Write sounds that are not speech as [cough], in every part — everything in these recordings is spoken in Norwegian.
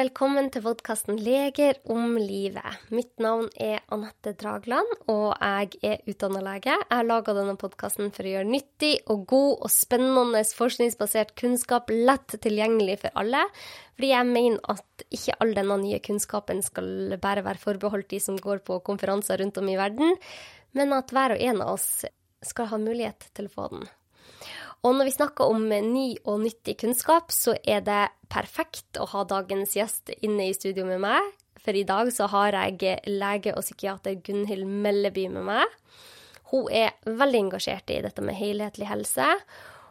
velkommen til podkasten Leger om livet. Mitt navn er Anette Dragland, og jeg er utdanna lege. Jeg har laga denne podkasten for å gjøre nyttig og god og spennende forskningsbasert kunnskap lett tilgjengelig for alle. Fordi jeg mener at ikke all denne nye kunnskapen skal bare være forbeholdt de som går på konferanser rundt om i verden, men at hver og en av oss skal ha mulighet til å få den. Og når vi snakker om ny og nyttig kunnskap, så er det perfekt å ha dagens gjest inne i studio med meg. For i dag så har jeg lege og psykiater Gunhild Melleby med meg. Hun er veldig engasjert i dette med helhetlig helse,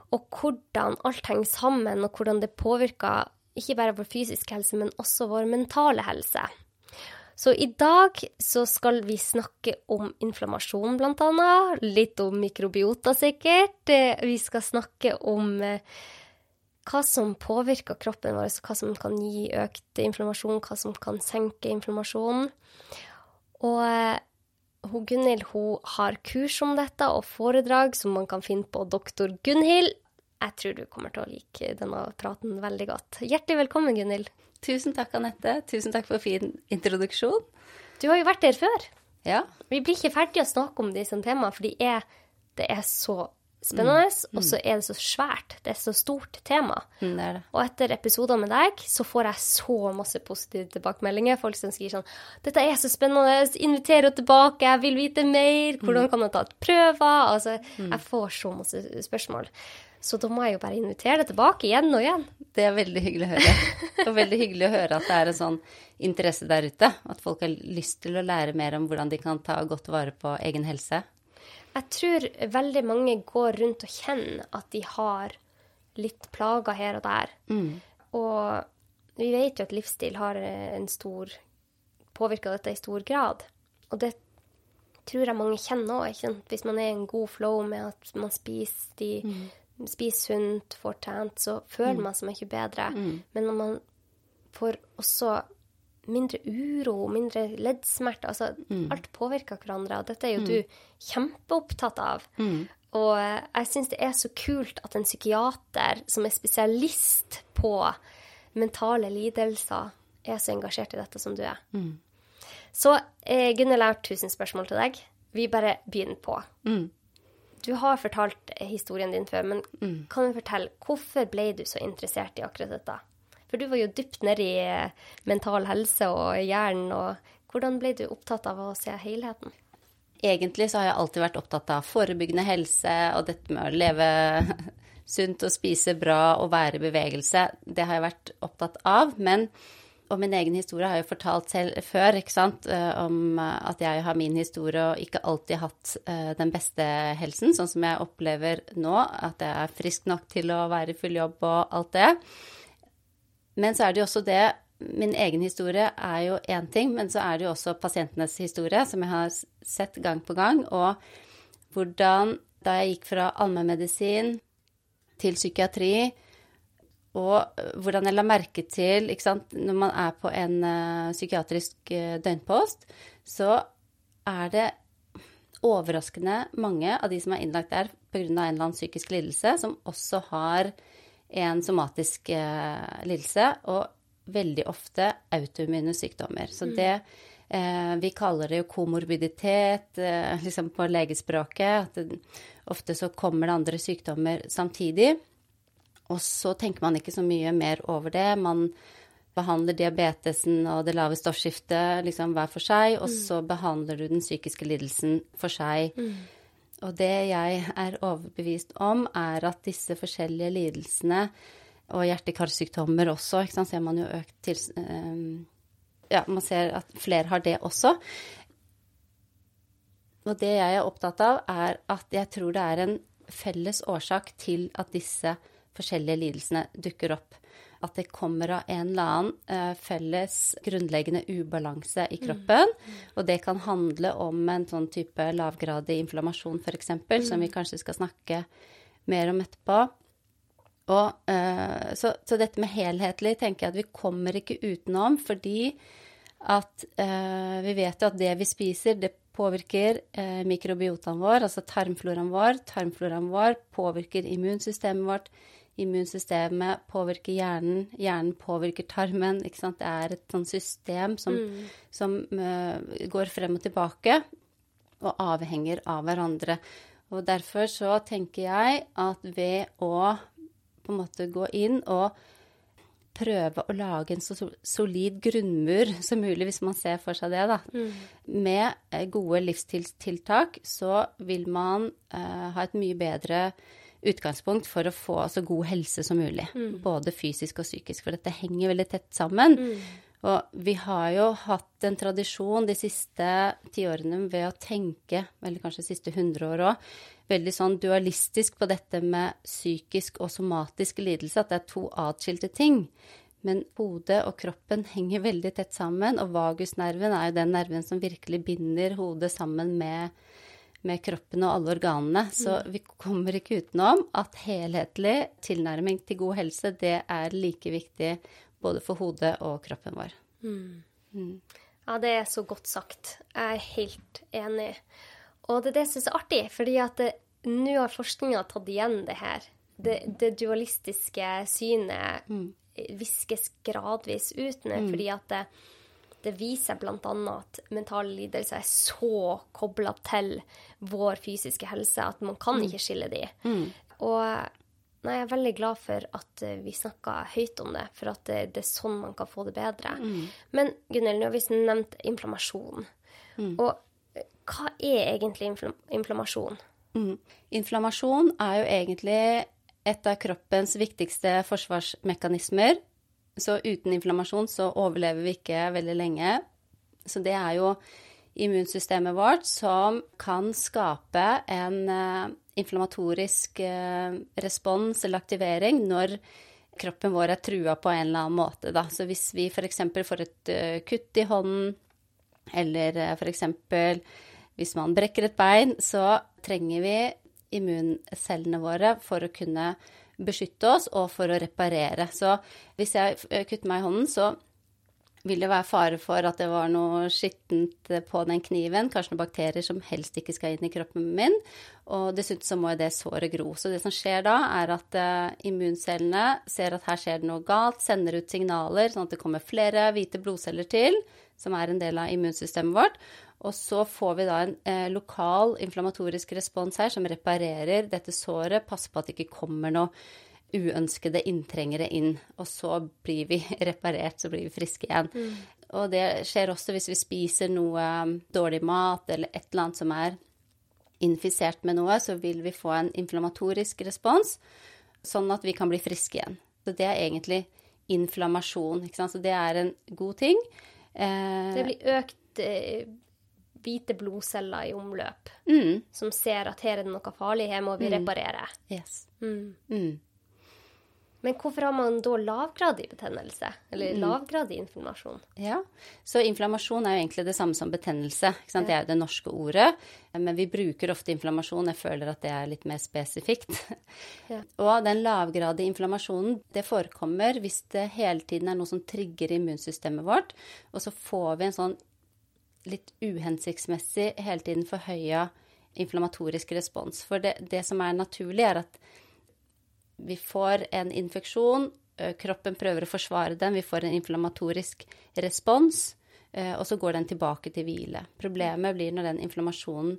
og hvordan alt henger sammen, og hvordan det påvirker ikke bare vår fysiske helse, men også vår mentale helse. Så i dag så skal vi snakke om inflammasjon, blant annet. Litt om mikrobiota, sikkert. Eh, vi skal snakke om eh, hva som påvirker kroppen vår, hva som kan gi økt inflammasjon, hva som kan senke inflammasjonen. Og eh, hun Gunhild hun har kurs om dette og foredrag som man kan finne på Doktor Gunhild. Jeg tror du kommer til å like denne praten veldig godt. Hjertelig velkommen, Gunhild. Tusen takk, Anette. Tusen takk for fin introduksjon. Du har jo vært der før. Ja. Vi blir ikke ferdige å snakke om disse temaene, for de er, det er så spennende, mm. og så er det så svært. Det er så stort tema. Mm, det det. Og etter episoder med deg så får jeg så masse positive tilbakemeldinger. Folk som sier sånn 'Dette er så spennende. Inviter henne tilbake. Jeg vil vite mer. Hvordan mm. kan jeg ta prøver?' Altså, mm. jeg får så masse spørsmål. Så da må jeg jo bare invitere deg tilbake igjen og igjen. Det er veldig hyggelig å høre. Og veldig hyggelig å høre at det er en sånn interesse der ute. At folk har lyst til å lære mer om hvordan de kan ta godt vare på egen helse. Jeg tror veldig mange går rundt og kjenner at de har litt plager her og der. Mm. Og vi vet jo at livsstil har en stor påvirka dette i stor grad. Og det tror jeg mange kjenner òg. Hvis man er i en god flow med at man spiser de mm spiser sunt, får trent, så føler mm. man seg mye bedre. Mm. Men når man får også mindre uro, mindre leddsmerter altså mm. Alt påvirker hverandre, og dette er jo mm. du kjempeopptatt av. Mm. Og jeg syns det er så kult at en psykiater som er spesialist på mentale lidelser, er så engasjert i dette som du er. Mm. Så eh, Gunhild, jeg har tusen spørsmål til deg. Vi bare begynner på. Mm. Du har fortalt historien din før, men mm. kan du fortelle hvorfor ble du så interessert i akkurat dette? For du var jo dypt nedi i mental helse og hjernen, og hvordan ble du opptatt av å se helheten? Egentlig så har jeg alltid vært opptatt av forebyggende helse og dette med å leve [laughs] sunt og spise bra og være i bevegelse. Det har jeg vært opptatt av. Men og min egen historie har jeg jo fortalt selv før, ikke sant, eh, om eh, at jeg har min historie og ikke alltid hatt eh, den beste helsen, sånn som jeg opplever nå, at jeg er frisk nok til å være i full jobb og alt det. Men så er det jo også det Min egen historie er jo én ting, men så er det jo også pasientenes historie, som jeg har sett gang på gang, og hvordan da jeg gikk fra allmennmedisin til psykiatri, og øh, hvordan jeg la merke til ikke sant, Når man er på en uh, psykiatrisk uh, døgnpost, så er det overraskende mange av de som er innlagt der pga. en eller annen psykisk lidelse, som også har en somatisk uh, lidelse, og veldig ofte autoimmune sykdommer. Så mm. det Vi kaller det jo komorbiditet [laughs] liksom på legespråket. At det, ofte så kommer det andre sykdommer samtidig. Og så tenker man ikke så mye mer over det. Man behandler diabetesen og det lave stoffskiftet liksom hver for seg, og mm. så behandler du den psykiske lidelsen for seg. Mm. Og det jeg er overbevist om, er at disse forskjellige lidelsene, og hjerte-karsykdommer også, ikke sant, ser man jo økt til um, Ja, man ser at flere har det også. Og det jeg er opptatt av, er at jeg tror det er en felles årsak til at disse forskjellige lidelsene dukker opp. At det kommer av en eller annen uh, felles grunnleggende ubalanse i mm. kroppen. Mm. Og det kan handle om en sånn type lavgradig inflammasjon, f.eks., mm. som vi kanskje skal snakke mer om etterpå. Og, uh, så, så, dette med helhetlig tenker jeg at vi kommer ikke utenom, fordi at uh, vi vet jo at det vi spiser, det påvirker eh, mikrobiotaen vår, altså tarmfloraen vår. Tarmfloraen vår påvirker immunsystemet vårt. Immunsystemet påvirker hjernen, hjernen påvirker tarmen. ikke sant? Det er et sånt system som, mm. som uh, går frem og tilbake og avhenger av hverandre. Og derfor så tenker jeg at ved å på en måte gå inn og prøve å lage en så solid grunnmur som mulig, hvis man ser for seg det, da. Mm. Med eh, gode livstiltak så vil man uh, ha et mye bedre utgangspunkt for å få så god helse som mulig. Mm. Både fysisk og psykisk, for dette henger veldig tett sammen. Mm. Og vi har jo hatt en tradisjon de siste tiårene ved å tenke, eller kanskje de siste hundre år òg, veldig sånn dualistisk på dette med psykisk og somatisk lidelse, at det er to atskilte ting. Men hodet og kroppen henger veldig tett sammen, og vagusnerven er jo den nerven som virkelig binder hodet sammen med, med kroppen og alle organene. Så mm. vi kommer ikke utenom at helhetlig tilnærming til god helse, det er like viktig både for hodet og kroppen vår. Mm. Mm. Ja, det er så godt sagt. Jeg er helt enig. Og det er det jeg syns er artig, fordi at nå har forskninga tatt igjen det her. Det, det dualistiske synet mm. viskes gradvis ut nå, mm. fordi at det, det viser bl.a. at mentale lidelser er så kobla til vår fysiske helse at man kan mm. ikke skille de. Mm. Og nei, jeg er veldig glad for at vi snakka høyt om det, for at det, det, er sånn man kan få det bedre. Mm. Men Gunhild, nå har vi nevnt inflammasjon. Mm. Og hva er egentlig inflammasjon? Mm. Inflammasjon er jo egentlig et av kroppens viktigste forsvarsmekanismer. Så uten inflammasjon så overlever vi ikke veldig lenge. Så det er jo immunsystemet vårt som kan skape en uh, inflammatorisk uh, respons eller aktivering når kroppen vår er trua på en eller annen måte. Da. Så hvis vi f.eks. får et uh, kutt i hånden, eller f.eks. Hvis man brekker et bein, så trenger vi immuncellene våre for å kunne beskytte oss og for å reparere. Så hvis jeg eh, kutter meg i hånden, så vil det være fare for at det var noe skittent på den kniven, kanskje noen bakterier som helst ikke skal inn i kroppen min. Og dessuten så må jo det såret gro. Så det som skjer da, er at uh, immuncellene ser at her skjer det noe galt, sender ut signaler sånn at det kommer flere hvite blodceller til, som er en del av immunsystemet vårt. Og så får vi da en eh, lokal inflammatorisk respons her som reparerer dette såret, passer på at det ikke kommer noe uønskede inntrengere inn. Og så blir vi [laughs] reparert, så blir vi friske igjen. Mm. Og det skjer også hvis vi spiser noe um, dårlig mat eller et eller annet som er infisert med noe, så vil vi få en inflammatorisk respons, sånn at vi kan bli friske igjen. Så det er egentlig inflammasjon. Ikke sant? Så det er en god ting. Eh, det blir økt eh, hvite blodceller i omløp mm. som ser at her er det noe farlig, her må vi mm. reparere. Yes. Mm. mm. Men hvorfor har man da lavgradig betennelse, eller lavgradig inflammasjon? Ja, så inflammasjon er jo egentlig det samme som betennelse. Ja. Det er jo det norske ordet. Men vi bruker ofte inflammasjon. Jeg føler at det er litt mer spesifikt. Ja. Og den lavgradige inflammasjonen, det forekommer hvis det hele tiden er noe som trigger immunsystemet vårt, og så får vi en sånn litt uhensiktsmessig hele tiden forhøya inflammatorisk respons. For det, det, som er naturlig, er at vi får en infeksjon, kroppen prøver å forsvare den, vi får en inflammatorisk respons, og så går den tilbake til hvile. Problemet blir når den inflammasjonen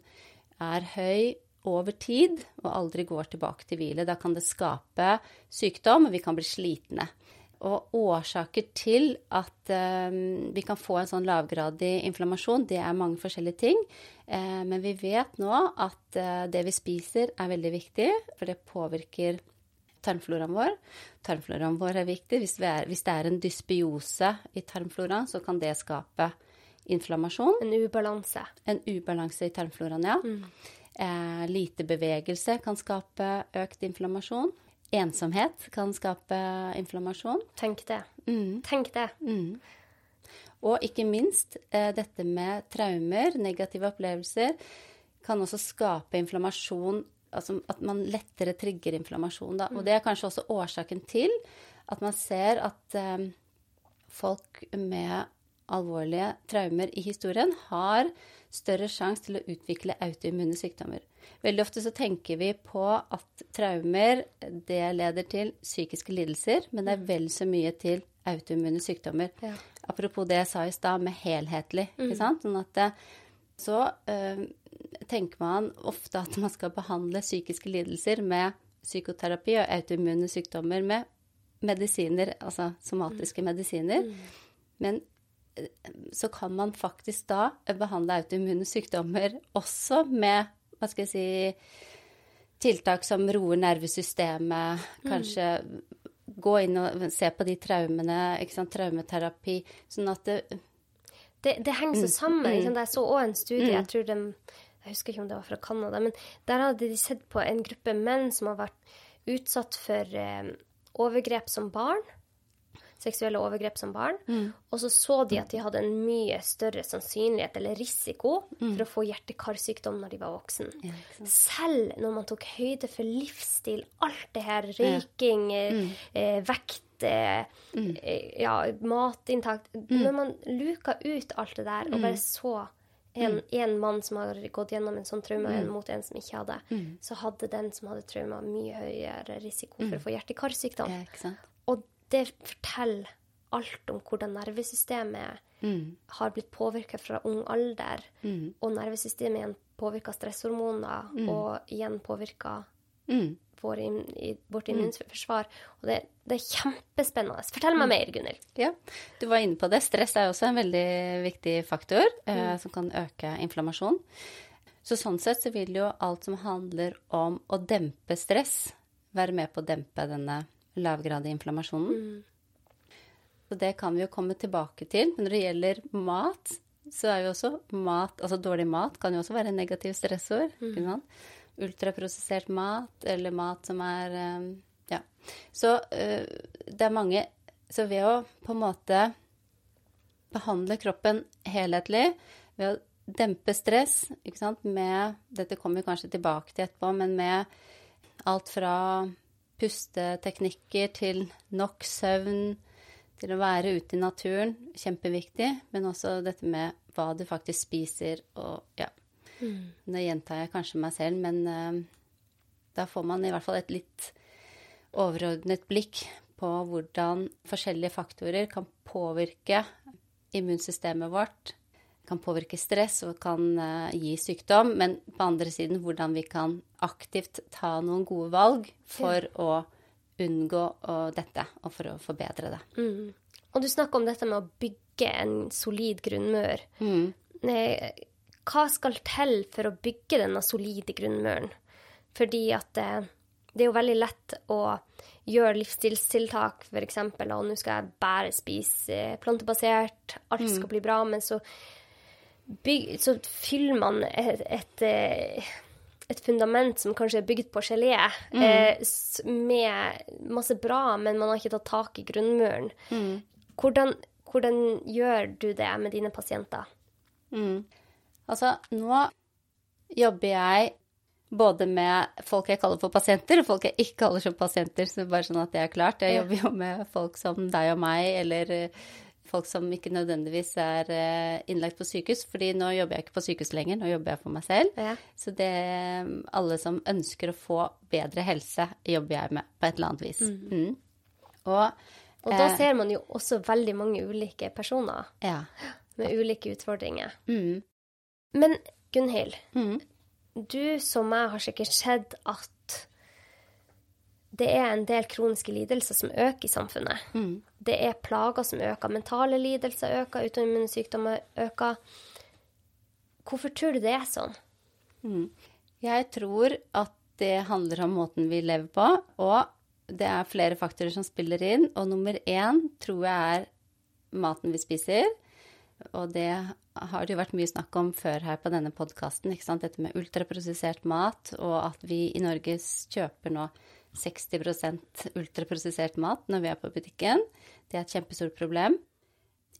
er høy over tid og aldri går tilbake til hvile. Da kan det skape sykdom, og vi kan bli slitne. Og årsaker til at um, vi kan få en sånn lavgradig inflammasjon, det er mange forskjellige ting. Eh, men vi vet nå at eh, det vi spiser, er veldig viktig, for det påvirker tarmfloraen vår. Tarmfloraen vår er viktig. Hvis, er, hvis det er en dysbiose i tarmfloraen, så kan det skape inflammasjon. En ubalanse. En ubalanse i tarmfloraen, ja. Mm. Eh, lite bevegelse kan skape økt inflammasjon. Ensomhet kan skape inflammasjon. Tenk det. Mm. Tenk det. Mm. Og ikke minst eh, dette med traumer, negative opplevelser, kan også skape inflammasjon. Altså at man lettere trigger inflammasjon. Da. Og det er kanskje også årsaken til at man ser at eh, folk med alvorlige traumer i historien har større sjanse til å utvikle autoimmune sykdommer. Veldig ofte så tenker vi på at traumer det leder til psykiske lidelser, men det er vel så mye til autoimmune sykdommer. Ja. Apropos det jeg sa i stad, med helhetlig. ikke sant? Sånn at det, så øh, tenker man ofte at man skal behandle psykiske lidelser med psykoterapi og autoimmune sykdommer med medisiner, altså somatiske medisiner. Men øh, så kan man faktisk da behandle autoimmune sykdommer også med, hva skal jeg si, tiltak som roer nervesystemet, kanskje gå inn og se på de traumene, ikke sant, traumeterapi, sånn at det Det, det henger så sammen. Ikke sant? Jeg så òg en studie, Mm. jeg tror den Jeg husker ikke om det var fra Canada, men der hadde de sett på en gruppe menn som har vært utsatt for eh, overgrep som barn. Seksuelle overgrep som barn. Mm. Og så så de at de hadde en mye større sannsynlighet eller risiko Mm. for å få hjerte-karsykdom når de var voksen. Ja. Selv når man tok høyde for livsstil, alt det her, røyking, ja. Mm. eh, vekt, eh, eh, ja, matinntak Mm. Når man luka ut alt det der og bare så en, en mann som har gått gjennom en sånn traume, Mm. en mot en som ikke hadde, så hadde den som hadde trauma, mye høyere risiko for å få hjerte-karsykdom. Mm. Ja, det forteller alt om hvordan nervesystemet Mm. har blitt påvirka fra ung alder. Og nervesystemet igjen påvirker stresshormoner, og igjen påvirker Mm. vår, i, vårt immunforsvar. Og det, det er kjempespennende. Fortell meg mer, Gunhild. Ja, du var inne på det. Stress er også en veldig viktig faktor eh, som kan øke inflammasjon. Så sånn sett så vil jo alt som handler om å dempe stress, være med på å dempe denne lavgradige inflammasjonen. Og det kan vi jo komme tilbake til. Men når det gjelder mat, så er jo også mat Altså dårlig mat kan jo også være en negativ stressord. Sant? Ultraprosessert mat, eller mat som er eh, Ja. Så eh, det er mange Så ved å på en måte behandle kroppen helhetlig, ved å dempe stress, ikke sant, med Dette kommer vi kanskje tilbake til etterpå, men med alt fra pusteteknikker til nok søvn, til å være ute i naturen, kjempeviktig. Men også dette med hva du faktisk spiser og ja. Nå gjentar jeg kanskje meg selv, men uh, da får man i hvert fall et litt overordnet blikk på hvordan forskjellige faktorer kan påvirke immunsystemet vårt, kan påvirke stress og kan uh, gi sykdom, men på andre siden hvordan vi kan aktivt ta noen gode valg for å unngå uh, dette, og for å forbedre det. Og du snakker om dette med å bygge en solid grunnmur. Mm. Hva skal til for å bygge denne solide grunnmuren? Fordi at uh, det er jo veldig lett å gjøre livsstilstiltak, f.eks. Og nå skal jeg bare spise eh, plantebasert, alt skal bli bra, men så, bygg, så fyller man et, et, eh, et fundament som kanskje er bygd på gelé, eh, s- med masse bra, men man har ikke tatt tak i grunnmuren. Hvordan, hvordan gjør du det med dine pasienter? Altså, nå jobber jeg både med folk jeg kaller for pasienter, og folk jeg ikke kaller som pasienter, så bare sånn at det er klart. Jeg jobber jo med folk som deg og meg, eller eh, folk som ikke nødvendigvis er eh, innlagt på sykehus, fordi nå jobber jeg ikke på sykehus lenger, nå jobber jeg for meg selv. Ja. Så det alle som ønsker å få bedre helse, jobber jeg med på et eller annet vis. Mm. Og, Og da eh, ser man jo også veldig mange ulike personer ja. med ulike utfordringer. Mm. Men Gunhild, Mm. du som meg har sikkert sett at det er en del kroniske lidelser som øker i samfunnet. Mm. Det er plager som øker. Mentale lidelser øker, autoimmune sykdommer øker. Hvorfor tror du det er sånn? Jeg tror at det handler om måten vi lever på, og det er flere faktorer som spiller inn. Og nummer én tror jeg er maten vi spiser. Og det har det jo vært mye snakk om før her på denne podkasten. Dette med ultraprosessert mat, og at vi i Norge kjøper nå 60% ultraprosessert mat når vi er på butikken. Det er et kjempestort problem.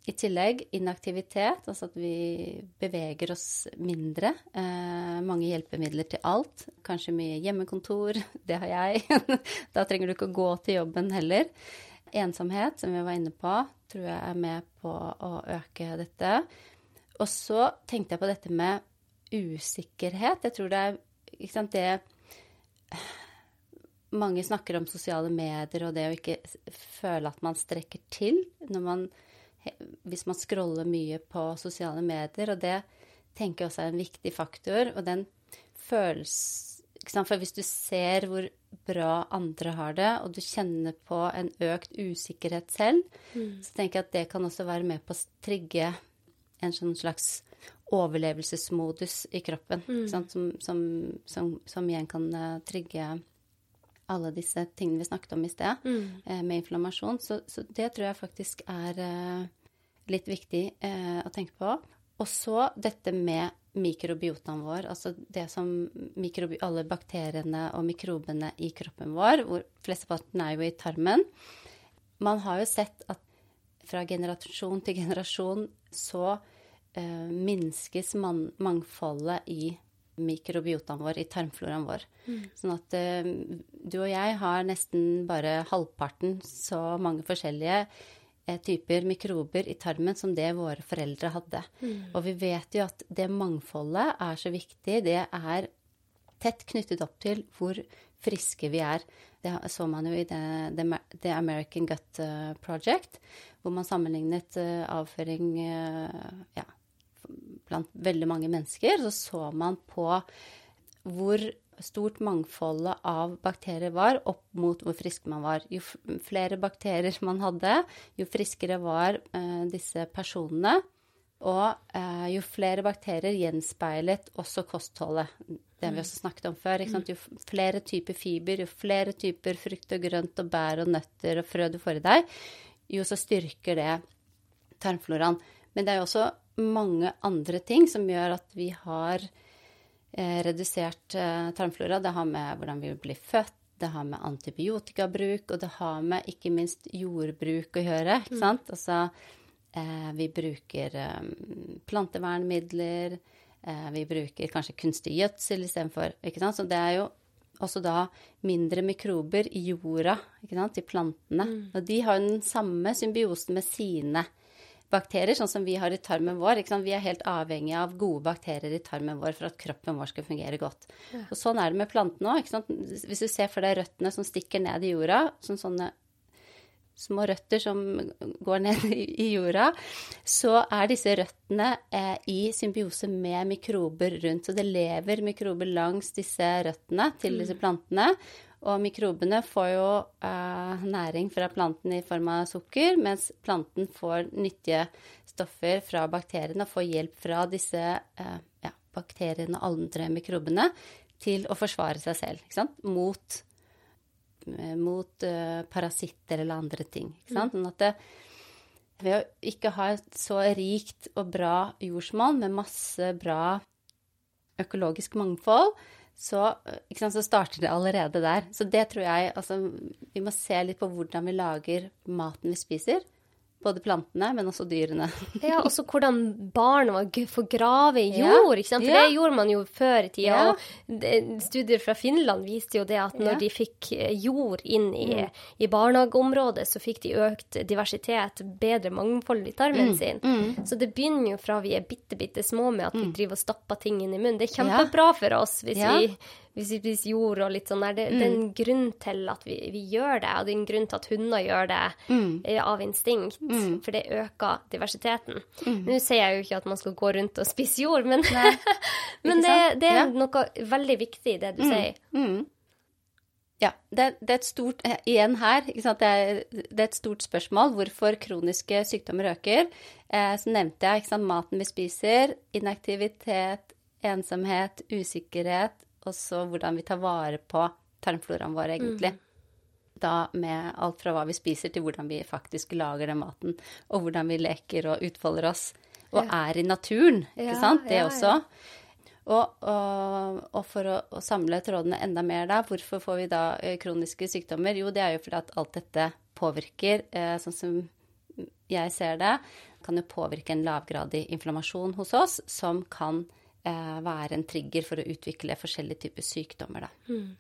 I tillegg inaktivitet, altså at vi beveger oss mindre. Eh, mange hjelpemidler til alt. Kanskje mye hjemmekontor. [laughs] Det har jeg. [laughs] da trenger du ikke å gå til jobben heller. Ensomhet, som vi var inne på, tror jeg er med på å øke dette. Og så tenkte jeg på dette med usikkerhet. Jeg tror det er ikke sant, det Mange snakker om sosiale medier og det å ikke føle at man strekker til man, hvis man scroller mye på sosiale medier. Og det tenker jeg også er en viktig faktor. Og den følelsen For hvis du ser hvor bra andre har det, og du kjenner på en økt usikkerhet selv, mm. så tenker jeg at det kan også være med på å trigge en sånn slags overlevelsesmodus i kroppen. Mm. Som, som, som, som, igjen kan uh, trigge alle disse tingene vi snakket om i sted, mm. uh, med inflammasjon. Så, så, det tror jeg faktisk er uh, litt viktig å tenke på. Og så dette med mikrobiotaen vår, altså det som alle bakteriene og mikrobene i kroppen vår, hvor flesteparten er jo i tarmen. Man har jo sett at fra generasjon til generasjon så eh, minskes man, mangfoldet i mikrobiotaen vår, i tarmfloraen vår. Mm. Sånn at eh, du og jeg har nesten bare halvparten så mange forskjellige eh, typer mikrober i tarmen som det våre foreldre hadde. Mm. Og vi vet jo at det mangfoldet er så viktig. Det er tett knyttet opp til hvor friske vi er. Det så man jo i The American Gut eh, Project, hvor man sammenlignet avføring ja, blant veldig mange mennesker, så så man på hvor stort mangfoldet av bakterier var opp mot hvor frisk man var. Jo flere bakterier man hadde, jo friskere var eh, disse personene. Og eh, jo flere bakterier gjenspeilet også kostholdet. Det har vi også snakket om før. Jo flere typer fiber, jo flere typer frukt og grønt og bær og nøtter og frø du får i deg, jo så styrker det tarmfloraen. Men det er jo også mange andre ting som gjør at vi har eh, redusert eh, tarmflora. Det har med hvordan vi blir født, det har med antibiotikabruk, og det har med ikke minst jordbruk å gjøre. ikke mm. Altså, eh, vi bruker plantevernmidler, vi bruker kanskje kunstig gjødsel istedenfor. Sant? Så det er jo også da mindre mikrober i jorda, ikke sant, i plantene. Mm. Og de har den samme symbiosen med sine bakterier, sånn som vi har i tarmen vår. Vi er helt avhengig av gode bakterier i tarmen vår for at kroppen vår skal fungere godt. Ja. Og sånn er det med plantene òg. Hvis du ser for deg røttene som stikker ned i jorda, som sånne små røtter som går ned i jorda, så er disse røttene eh, i symbiose med mikrober rundt. Så det lever mikrober langs disse røttene til disse mm. plantene. Og mikrobene får jo eh, næring fra planten i form av sukker, mens planten får nyttige stoffer fra bakteriene og får hjelp fra disse eh, ja, bakteriene og andre mikrobene til å forsvare seg selv mot, uh, mot parasitter eller andre ting. Mm. Sånn at det, ved å ikke ha et så rikt og bra jordsmonn med masse bra økologisk mangfold, så, sant, så, starter det allerede der. Så det tror jeg Altså, vi må se litt på hvordan vi lager maten vi spiser. Både plantene, men også dyrene. [laughs] ja, også hvordan barn får grave i jord, ikke sant. For ja. det gjorde man jo før i tida. Ja. Og studier fra Finland viste jo det at når ja. de fikk eh, jord inn i, mm. i, barnehageområdet, så fikk de økt diversitet, bedre mangfold i tarmen mm. sin. Mm. Så det begynner jo fra vi er bitte, bitte små med at vi mm. driver og stapper ting inn i munnen. Det er kjempebra for oss hvis vi vi spiser jord og litt sånn der. Det, mm. det, er en mm. grunn til at vi, vi, gjør det, og det er en grunn til at hunder gjør det mm. Eh, av instinkt, mm. for det øker diversiteten. Mm. Nå sier jeg jo ikke at man skal gå rundt og spise jord, men, [laughs] men det, det, er ja. noe veldig viktig, det du mm. sier. Ja, det, det, er et stort eh, Igjen her, det er, det, er, et stort spørsmål hvorfor kroniske sykdommer øker. Eh, så nevnte jeg maten vi spiser, inaktivitet, ensomhet, usikkerhet, og så hvordan vi tar vare på tarmfloraen vår, egentlig. Mm. Da med alt fra hva vi spiser, til hvordan vi faktisk lager den maten, og hvordan vi leker og utfolder oss. Og ja. er i naturen, ikke ja, sant? Det ja, også. Og, og, og, for å, å, samle trådene enda mer da, hvorfor får vi da eh, kroniske sykdommer? Jo, det er jo fordi at alt dette påvirker, eh, sånn som jeg ser det, kan jo påvirke en lavgradig inflammasjon hos oss, som kan være en trigger for å utvikle forskjellige typer sykdommer. Da. Mm.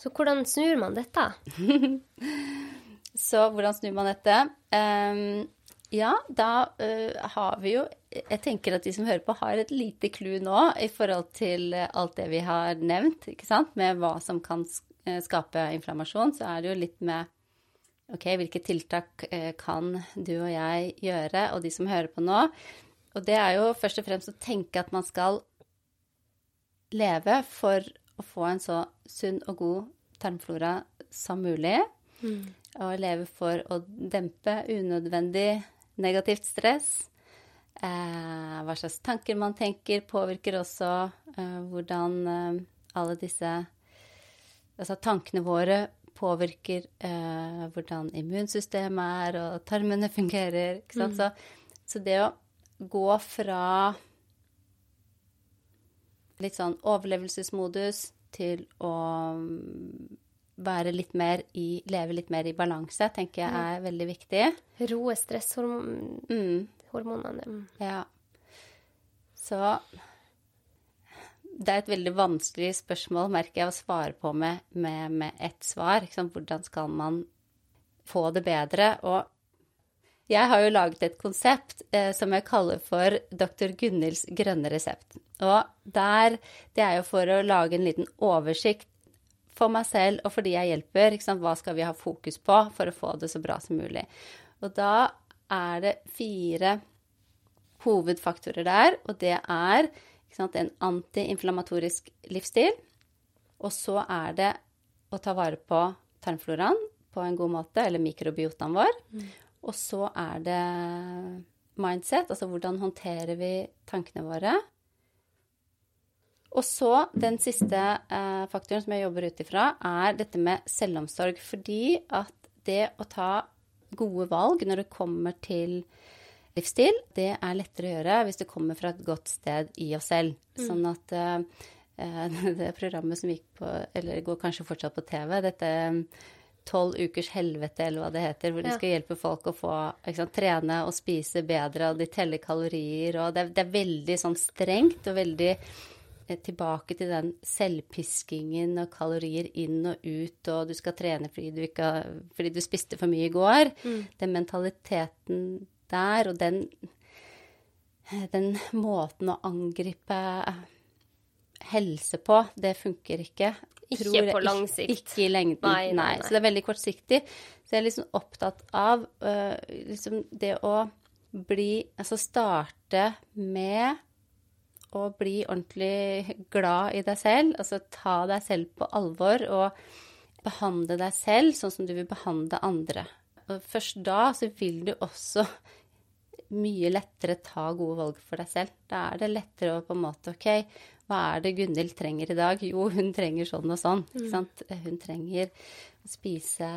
Så hvordan snur man dette? [laughs] så hvordan snur man dette? Um, Ja, da uh, har vi jo Jeg tenker at de som hører på, har et lite clou nå i forhold til alt det vi har nevnt, ikke sant, med hva som kan skape inflammasjon. Så er det jo litt med OK, hvilke tiltak kan du og jeg gjøre, og de som hører på nå. Og det er jo først og fremst å tenke at man skal leve for å få en så sunn og god tarmflora som mulig. Mm. Og leve for å dempe unødvendig negativt stress. Eh, hva slags tanker man tenker, påvirker også eh, hvordan eh, alle disse Altså tankene våre påvirker eh, hvordan immunsystemet er, og tarmene [laughs] fungerer. Ikke sant? Mm. Så, så det å gå fra litt sånn overlevelsesmodus til å mm, være litt mer i Leve litt mer i balanse, tenker jeg er veldig viktig. Roe stresshormonene. Mm. Ja. Så det er et veldig vanskelig spørsmål, merker jeg, å svare på med, med, med ett svar. Hvordan skal man få det bedre? Og jeg har jo laget et konsept eh, som jeg kaller for Dr. Gunhilds grønne resept. Og der Det er jo for å lage en liten oversikt for meg selv og for de jeg hjelper. Hva skal vi ha fokus på for å få det så bra som mulig? Og da er det fire hovedfaktorer der, og det er sant, en antiinflamatorisk livsstil. Og så er det å ta vare på tarmfloraen på en god måte, eller mikrobiotaen vår. Mm. Og så er det mindset, altså hvordan håndterer vi tankene våre. Og så den siste eh, faktoren som jeg jobber ut ifra, er dette med selvomsorg. Fordi at det å ta gode valg når det kommer til livsstil, det er lettere å gjøre hvis det kommer fra et godt sted i oss selv. Mm. Sånn at eh, [laughs] det programmet som gikk på, eller går kanskje fortsatt på TV, dette tolv ukers helvete, eller hva det heter, hvor de skal hjelpe folk å få sant, trene og spise bedre, og de teller kalorier, og det er, det er veldig sånn strengt og veldig eh, tilbake til den selvpiskingen og kalorier inn og ut, og du skal trene fordi du, ikke, fordi du spiste for mye i går. Mm. Den mentaliteten der, og den, den måten å angripe helse på, det funker ikke. Ikke tror, på lang sikt. Ikke i lengden, nei, nei, nei. Så det er veldig kortsiktig. Så jeg er liksom opptatt av uh, liksom det å bli Altså starte med å bli ordentlig glad i deg selv. Altså ta deg selv på alvor og behandle deg selv sånn som du vil behandle andre. Og først da så vil du også mye lettere ta gode valg for deg selv. Da er det lettere å på en måte OK, hva er det Gunhild trenger i dag? Jo, hun trenger sånn og sånn. Ikke mm. sant? Hun trenger å spise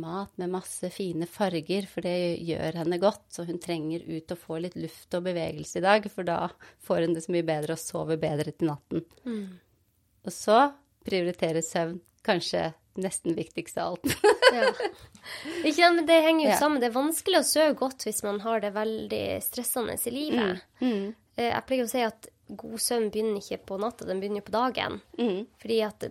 mat med masse fine farger, for det gjør henne godt. Så hun trenger ut og få litt luft og bevegelse i dag, for da får hun det så mye bedre og sover bedre til natten. Mm. Og så prioriterer søvn kanskje nesten viktigst av alt. [laughs] ja. Ikke, men det henger jo ja. sammen. Det er vanskelig å sove godt hvis man har det veldig stressende i livet. Mm. Mm. Eh, jeg pleier å si at god søvn begynner ikke på natta, den begynner på dagen. Mm. Fordi at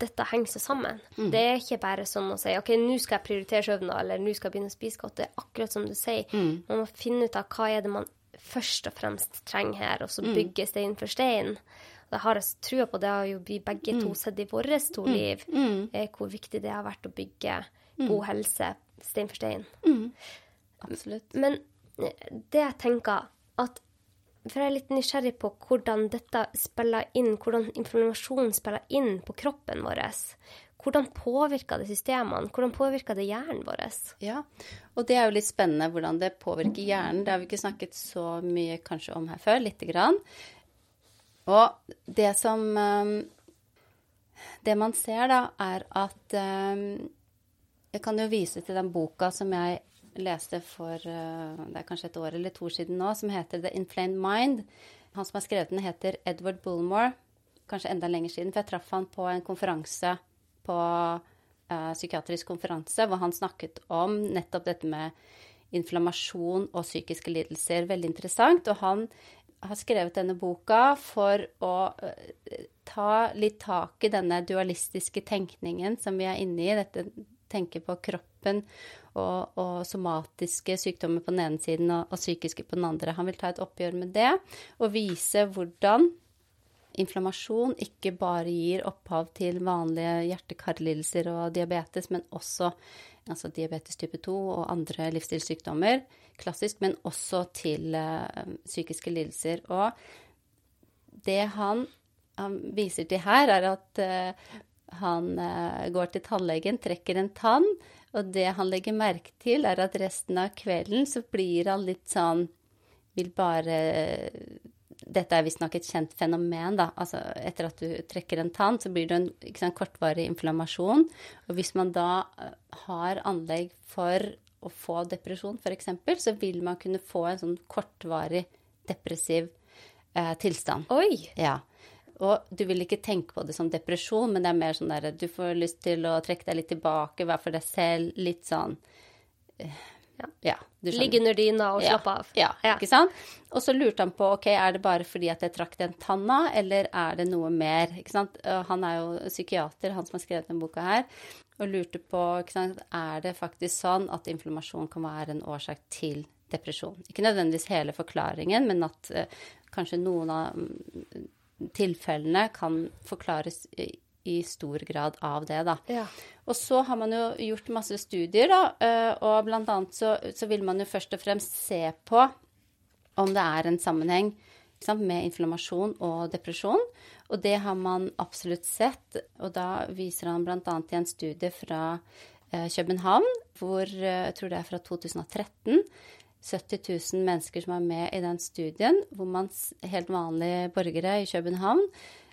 dette henger seg sammen. Mm. Det er ikke bare sånn å si OK, nå skal jeg prioritere søvna, eller nå skal jeg begynne å spise godt. Det er akkurat som du sier. Mm. Man må finne ut av hva er det man først og fremst trenger her, og så mm. bygge stein for stein. Det har jeg trua på. Det har jo vi begge to mm. sett i våre to mm. liv, eh, hvor viktig det har vært å bygge god helse stein for stein. Absolutt. Men eh, det jeg tenker at for jeg er litt nysgjerrig på hvordan dette spiller inn, hvordan informasjonen spiller inn på kroppen vår. Hvordan påvirker det systemene? Hvordan påvirker det hjernen vår? Ja, og det er jo litt spennende hvordan det påvirker hjernen. Det har vi ikke snakket så mye kanskje om her før, lite grann. Og det som um, Det man ser, da, er at um, Jeg kan jo vise til den boka som jeg leste for eh, det er kanskje et år eller to siden nå, som heter The Inflamed Mind. Han som har skrevet den, heter Edward Bullmore. Kanskje enda lenger siden, for jeg traff han på en konferanse på uh, psykiatrisk konferanse hvor han snakket om nettopp dette med inflammasjon og psykiske lidelser. Veldig interessant. Og han har skrevet denne boka for å uh, ta litt tak i denne dualistiske tenkningen som vi er inne i. Dette tenke på kroppen og, og, somatiske sykdommer på den ene siden og, og psykiske på den andre. Han vil ta et oppgjør med det og vise hvordan inflammasjon ikke bare gir opphav til vanlige hjerte-karlidelser og diabetes, men også altså diabetes type 2 og andre livsstilssykdommer, klassisk, men også til uh, psykiske lidelser. Og det han, han, viser til her, er at uh, han uh, går til tannlegen, trekker en tann, og det han legger merke til, er at resten av kvelden så blir han litt sånn Vil bare dette er visstnok et kjent fenomen. da, altså Etter at du trekker en tann, så blir det en sant, kortvarig inflammasjon. Og hvis man da eh, har anlegg for å få depresjon, f.eks., så vil man kunne få en sånn kortvarig depressiv eh, tilstand. Oi! Ja. Og du vil ikke tenke på det som depresjon, men det er mer sånn der du får lyst til å trekke deg litt tilbake, være for deg selv, litt sånn eh, ja. ja Ligge under dyna og slappe av. Ja, ja, ikke sant. Og så lurte han på ok, er det bare fordi at jeg trakk den tanna, eller er det noe mer? Ikke sant? Han er jo psykiater, han som har skrevet denne boka her, og lurte på ikke sant, er det faktisk sånn at inflammasjon kan være en årsak til depresjon. Ikke nødvendigvis hele forklaringen, men at uh, kanskje noen av tilfellene kan forklares i stor grad av det, da. Ja. Og så har man jo gjort masse studier, da, eh, og blant annet så, så vil man jo først og fremst se på om det er en sammenheng sant, med inflammasjon og depresjon. Og det har man absolutt sett, og da viser han bl.a. i en studie fra eh, København, hvor eh, jeg tror det er fra 2013. 70 000 mennesker som er med i den studien, hvor man helt vanlige borgere i København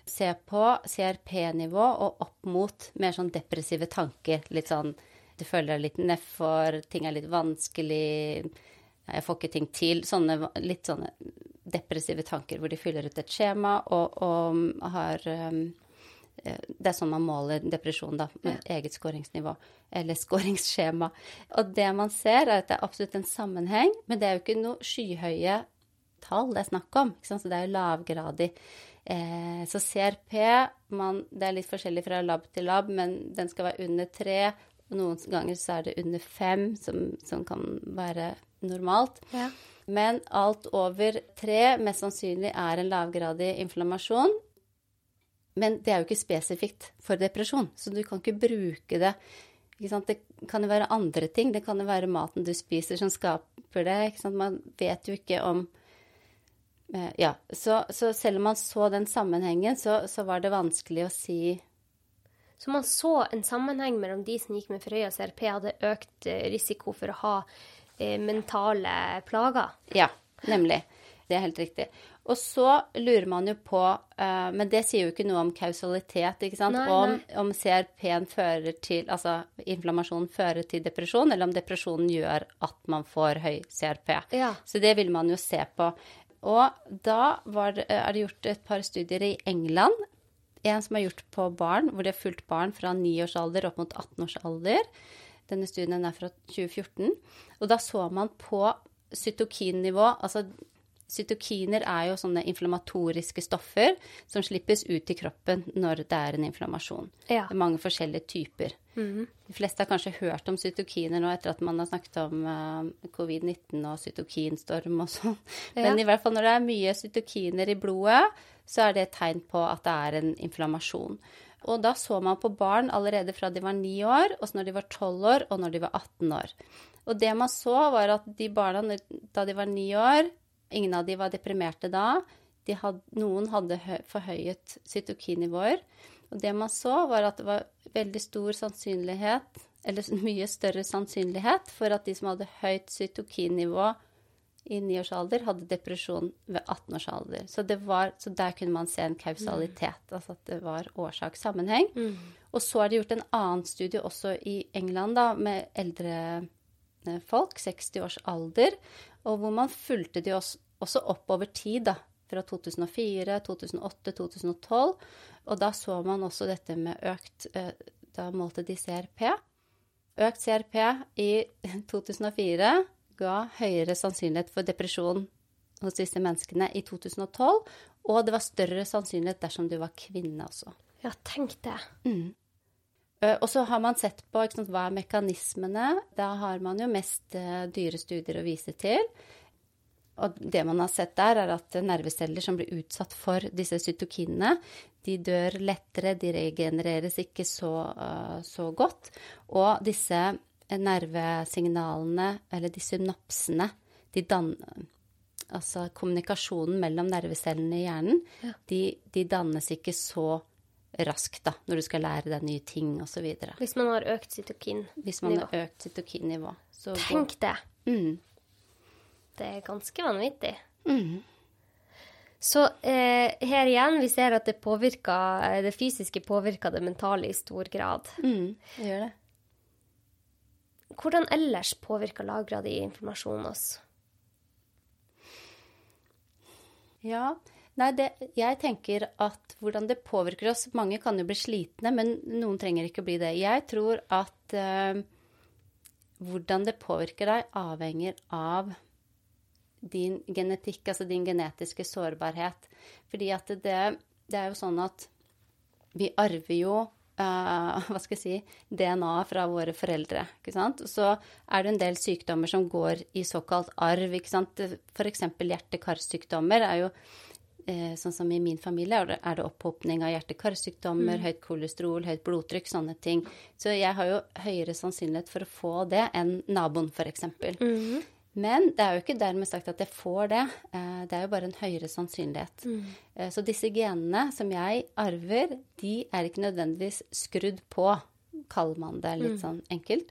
ser på CRP-nivå og opp mot mer sånn depressive tanker. Litt sånn du føler deg litt nedfor, ting er litt vanskelig, jeg får ikke ting til. Sånne litt sånne depressive tanker hvor de fyller ut et skjema og, og har um, det er sånn man måler depresjon, da, med ja. eget skåringsnivå. Eller [laughs] skåringsskjema. Og det man ser, er at det er absolutt en sammenheng, men det er jo ikke noe skyhøye tall det er snakk om. Så det er jo lavgradig. Eh, så CRP man, Det er litt forskjellig fra lab til lab, men den skal være under tre. Noen ganger så er det under fem, som, som kan være normalt. Ja. Men alt over tre mest sannsynlig er en lavgradig inflammasjon. Men det er jo ikke spesifikt for depresjon, så du kan ikke bruke det. Ikke det kan jo være andre ting. Det kan jo være maten du spiser som skaper det. Man vet jo ikke om Eh, ja, så, så, selv om man så den sammenhengen, så, så, var det vanskelig å si Så man så en sammenheng mellom de som gikk med Frøya CRP, hadde økt eh, risiko for å ha eh, mentale plager? Ja, nemlig. Det er helt riktig. Og så lurer man jo på uh, Men det sier jo ikke noe om kausalitet, ikke sant? Nei, om, nei. om CRP-en fører til Altså inflammasjonen fører til depresjon, eller om depresjonen gjør at man får høy CRP. Ja. Så det vil man jo se på. Og da det, er det gjort et par studier i England. En som er gjort på barn, hvor de har fulgt barn fra 9 års alder opp mot 18 års alder. Denne studien er fra 2014. Og da så man på cytokinnivå, altså Cytokiner er jo sånne inflammatoriske stoffer som slippes ut i kroppen når det er en inflammasjon. Ja. Det er mange forskjellige typer. Mm -hmm. De fleste har kanskje hørt om cytokiner nå etter at man har snakket om uh, covid-19 og cytokinstorm og sånn. Ja. Men i hvert fall når det er mye cytokiner i blodet, så er det et tegn på at det er en inflammasjon. Og da så man på barn allerede fra de var 9 år, også når de var 12 år, og når de var 18 år. Og det man så, var at de barna da de var 9 år, Ingen av de var deprimerte da. De had, noen hadde forhøyet cytokinnivåer. Og det man så, var at det var veldig stor sannsynlighet, eller [laughs] mye større sannsynlighet, for at de som hadde høyt cytokinnivå i niårsalder, hadde depresjon ved 18-årsalder. Så, så, der kunne man se en kausalitet, mm. altså at det var årsakssammenheng. Mm. Og så er det gjort en annen studie også i England, da, med eldre eh, folk, 60 års alder, og hvor man fulgte de også, også opp over tid, da. Fra 2004, 2008, 2012. Og da så man også dette med økt eh, Da målte de CRP. Økt CRP i [laughs] 2004 ga høyere sannsynlighet for depresjon hos disse menneskene i 2012. Og det var større sannsynlighet dersom du var kvinne også. Ja, tenk det. Mm. Eh, Og så har man sett på sant, hva er mekanismene. Da har man jo mest eh, dyre studier å vise til. Og det man har sett der, er at nerveceller som blir utsatt for disse cytokinene, de dør lettere, de regenereres ikke så, eh, så godt. Og disse nervesignalene, eller de synapsene, de danner Altså kommunikasjonen mellom nervecellene i hjernen, de, de dannes ikke så raskt da, når du skal lære deg nye ting osv. Hvis man har økt cytokin. Hvis man har økt cytokinnivå. Så Tenk det. Mm. Det er ganske vanvittig. Mm. Så eh, her igjen, vi ser at det, påvirker, det fysiske påvirker det mentale i stor grad. Mm, det gjør det. Hvordan ellers påvirker lagrad i informasjon oss? Ja. Nei, det, jeg tenker at hvordan det påvirker oss Mange kan jo bli slitne, men noen trenger ikke å bli det. Jeg tror at eh, hvordan det påvirker deg, avhenger av din genetikk, altså din genetiske sårbarhet. Fordi at det, det er jo sånn at vi arver jo Uh, [laughs] hva skal jeg si, DNA fra våre foreldre. ikke sant? Så er det en del sykdommer som går i såkalt arv. ikke sant? F.eks. hjerte-karsykdommer er jo uh, sånn som i min familie er det, opphopning av hjerte-karsykdommer, høyt kolesterol, høyt blodtrykk, sånne ting. Så jeg har jo høyere sannsynlighet for å få det enn naboen, f.eks. Men det er jo ikke dermed sagt at jeg får det. Eh, Det er jo bare en høyere sannsynlighet. Mm. Så disse genene som jeg arver, de er ikke nødvendigvis skrudd på, kaller man det litt sånn enkelt.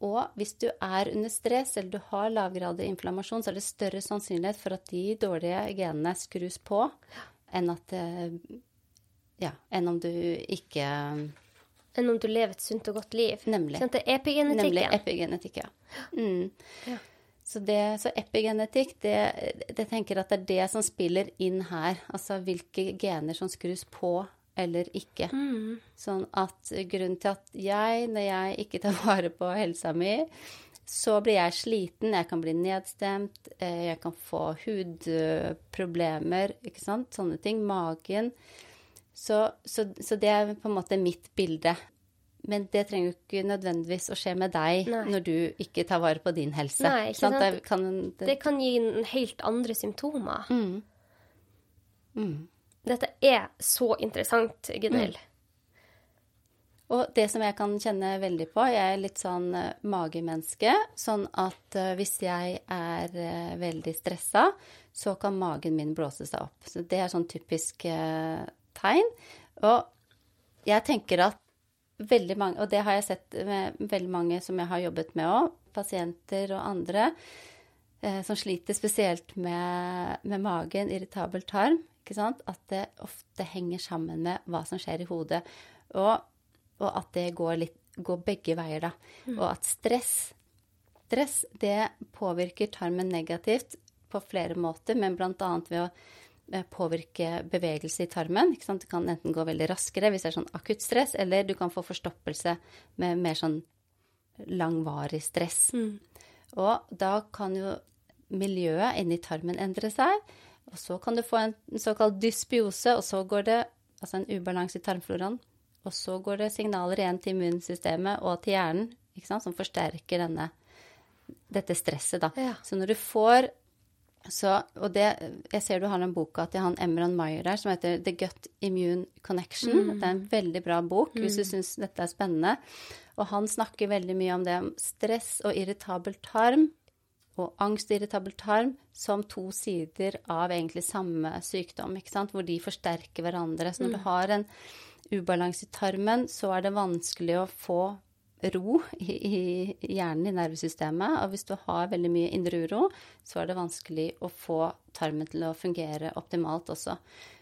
Og hvis du er under stress eller du har lavgradig inflammasjon, så er det større sannsynlighet for at de dårlige genene skrus på, enn at eh, Ja, enn om du ikke Enn om du lever et sunt og godt liv. Nemlig. Sånn, det er epigenetikken. Nemlig epigenetikk, ja. Mm. Så, det, så epigenetikk, det, det tenker at det er det som spiller inn her. Altså hvilke gener som skrus på eller ikke. Sånn at grunnen til at jeg, når jeg ikke tar vare på helsa mi, så blir jeg sliten, jeg kan bli nedstemt, eh, jeg kan få hudproblemer, ikke sant, sånne ting, magen. Så, så, så det er på en måte mitt bilde. Men det trenger jo ikke nødvendigvis å skje med deg Nei. når du ikke tar vare på din helse. Nei, ikke sant? Det kan, det, Det kan gi helt andre symptomer. Mm. Mm. Dette er så interessant, Gunhild. Og det som jeg kan kjenne veldig på, jeg er litt sånn eh, magemenneske. Sånn at eh, hvis jeg er eh, veldig stressa, så kan magen min blåse seg opp. Så det er sånn typisk tegn. Og jeg tenker at veldig mange, og det har jeg sett med veldig mange som jeg har jobbet med òg, pasienter og andre, eh, som sliter spesielt med, med magen, irritabel tarm, ikke sant? at det ofte henger sammen med hva som skjer i hodet. Og og at det går, litt, går begge veier, da. Og at stress Stress det påvirker tarmen negativt på flere måter, men bl.a. ved å påvirke bevegelse i tarmen. Ikke sant? Det kan enten gå veldig raskere hvis det er sånn akutt stress, eller du kan få forstoppelse med mer sånn langvarig stress. Og da kan jo miljøet inni tarmen endre seg, og så kan du få en såkalt dysbiose, og så går det altså en ubalanse i tarmfloraen. Og så går det signaler igjen til immunsystemet og til hjernen, ikke sant, som forsterker denne, dette stresset, da. Ja. Så når du får så, og det, jeg ser du har den boka til han Emran Meyer der som heter The Gut Immune Connection. Det er en veldig bra bok hvis du syns dette er spennende. Og han snakker veldig mye om det om stress og irritabel tarm og angst og irritabel tarm som to sider av egentlig samme sykdom, ikke sant? hvor de forsterker hverandre. Så når du har en ubalanse i tarmen, så er det vanskelig å få ro i, i hjernen, i nervesystemet. Og hvis du har veldig mye indre uro, så er det vanskelig å få tarmen til å fungere optimalt også.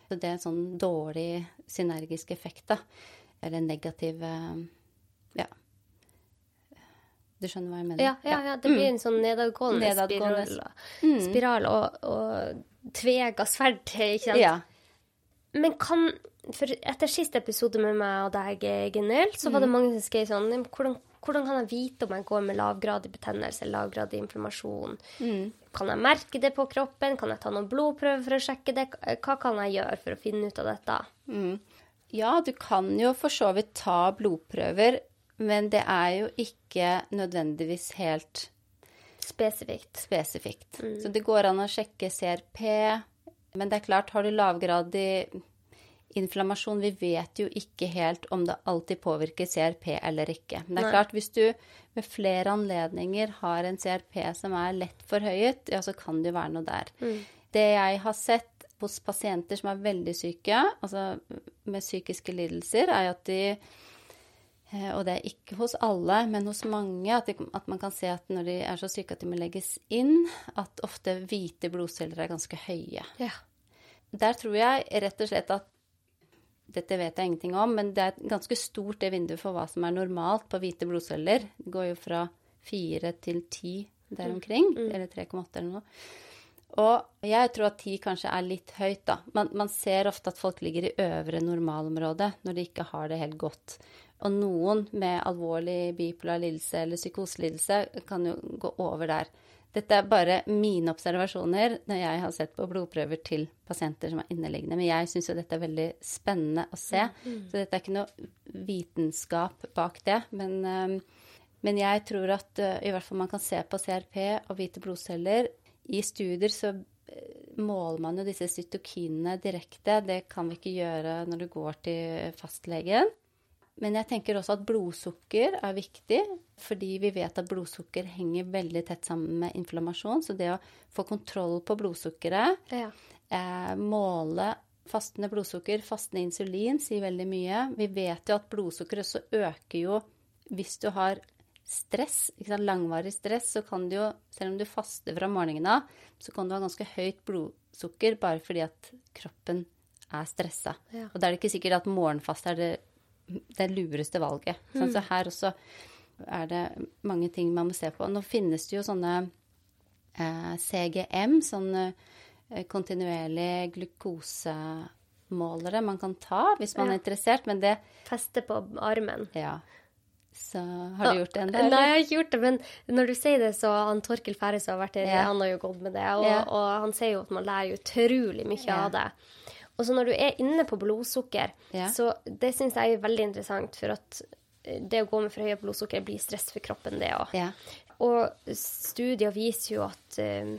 Så det er en sånn dårlig synergisk effekt, da. Eller negativ eh, Ja. Du skjønner hva jeg mener? Ja, ja, ja, det blir en sånn nedadgående, Nedadgående. spiral, spiral og, og tvega sverd, ikke sant? Ja. Men kan For etter siste episode med meg og deg, Gunhild, så var det mange som skrev sånn hvordan, hvordan kan jeg vite om jeg går med lavgradig betennelse eller lavgradig inflammasjon? Kan jeg merke det på kroppen? Kan jeg ta noen blodprøver for å sjekke det? Hva kan jeg gjøre for å finne ut av dette? Mm. Ja, du kan jo for så vidt ta blodprøver, men det er jo ikke nødvendigvis helt Spesifikt. spesifikt. Så det går an å sjekke CRP, men det er klart, har du lavgradig inflammasjon Vi vet jo ikke helt om det alltid påvirker CRP eller ikke. Men det er Nei. klart, hvis du ved flere anledninger har en CRP som er lett forhøyet, ja, så kan det jo være noe der. Det jeg har sett hos pasienter som er veldig syke, altså med psykiske lidelser, er at de Og det er ikke hos alle, men hos mange, at, de, at man kan se at når de er så syke at de må legges inn, at ofte hvite blodceller er ganske høye. Ja. Der tror jeg rett og slett at Dette vet jeg ingenting om, men det er et ganske stort det vinduet for hva som er normalt på hvite blodceller. Det går jo fra 4 til 10 der omkring, eller 3,8 eller noe. Og jeg tror at ti kanskje er litt høyt, da. Man, man ser ofte at folk ligger i øvre normalområde når de ikke har det helt godt. Og noen med alvorlig bipolar lidelse eller psykoselidelse kan jo gå over der. Dette er bare mine observasjoner når jeg har sett på blodprøver til pasienter som er inneliggende. Men jeg syns jo dette er veldig spennende å se. Så dette er ikke noe vitenskap bak det. Men, eh, men jeg tror at eh, i hvert fall man kan se på CRP og hvite blodceller. I studier så eh, måler man jo disse cytokinene direkte. Det kan vi ikke gjøre når du går til fastlegen. Men jeg tenker også at blodsukker er viktig, fordi vi vet at blodsukker henger veldig tett sammen med inflammasjon. Så det å få kontroll på blodsukkeret, Ja. eh, måle fastende blodsukker, fastende insulin, sier veldig mye. Vi vet jo at blodsukkeret også øker jo hvis du har stress, langvarig stress, så kan du jo, selv om du faster fra morgenen av, så kan du ha ganske høyt blodsukker bare fordi at kroppen er stressa. Ja. Og da er det ikke sikkert at morgenfast er det, det lureste valget. Mm. så her også er det mange ting man må se på. Nå finnes det jo sånne eh, CGM, sånne eh, kontinuerlig glukosemålere man kan ta hvis man Ja. er interessert, men det Feste på armen. Ja. Så har du gjort det ennå, Nei, jeg har ikke gjort det, men når du sier det, så han Torkel færes som har vært her, Ja. han har jo gått med det, og, Ja. og han sier jo at man lærer utrolig mye Ja. av det. Og så når du er inne på blodsukker, så det syns jeg er veldig interessant, for at eh, det å gå med for høye blodsukker blir stress for kroppen, det òg. Ja. Og studier viser jo at eh,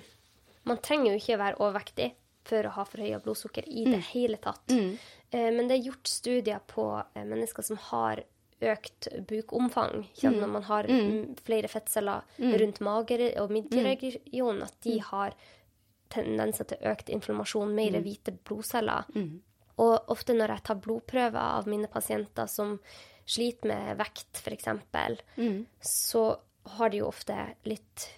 man trenger jo ikke å være overvektig for å ha forhøya blodsukker i det hele tatt. Eh, men det er gjort studier på mennesker som har økt bukomfang, mm. når man har mm, flere fettceller rundt mage- og midjeregionen, at de har tendenser til økt inflammasjon, mer hvite blodceller. Og ofte når jeg tar blodprøver av mine pasienter som sliter med vekt, f.eks., så har de jo ofte litt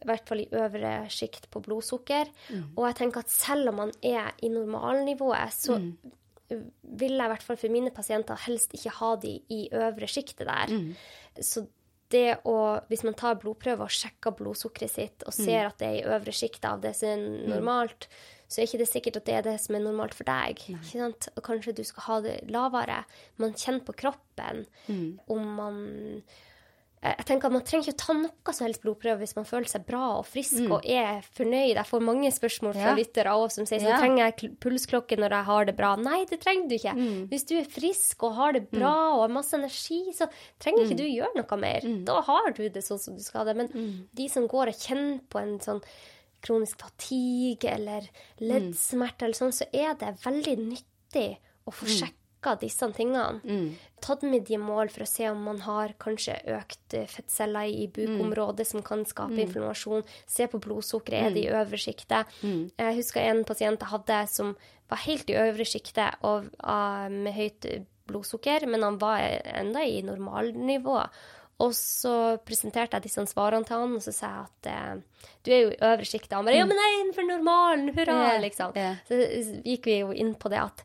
i hvert fall i øvre sjikt på blodsukker. Og jeg tenker at selv om man er i normalnivået, så vil jeg i hvert fall for mine pasienter helst ikke ha de i øvre sjiktet der. Så det å, hvis man tar blodprøve og sjekker blodsukkeret sitt og ser at det er i øvre sjiktet av det som er normalt, så er ikke det sikkert at det er det som er normalt for deg. Og kanskje du skal ha det lavere. Man kjenner på kroppen om man jeg jeg tenker at Man trenger ikke å ta noe som helst blodprøve hvis man føler seg bra og frisk og er fornøyd. Jeg får mange spørsmål fra Ja. lyttere også som sier sånn, Ja. trenger jeg kl- pulsklokke når jeg har det bra. Nei, det trenger du ikke. Hvis du er frisk og har det bra og har masse energi, så trenger ikke du gjøre noe mer. Da har du det sånn som du skal ha det. Men de som går og kjenner på en sånn kronisk fatigue eller leddsmerter eller sånn, så er det veldig nyttig å få sjekka disse tingene. Tatt med de mål for å se om man har kanskje økt eh, fettceller i bukområdet som kan skape inflammasjon. Se på blodsukkeret, er det i øvre sjiktet? Jeg husker en pasient jeg hadde som var helt i øvre sjiktet med høyt blodsukker, men han var enda i normalnivå. Og så presenterte jeg disse svarene til han, og så sa jeg at eh, du er jo i øvre sjiktet. Han bare ja, men jeg er innenfor normalen, hurra, yeah, liksom. Yeah. Så gikk vi jo inn på det at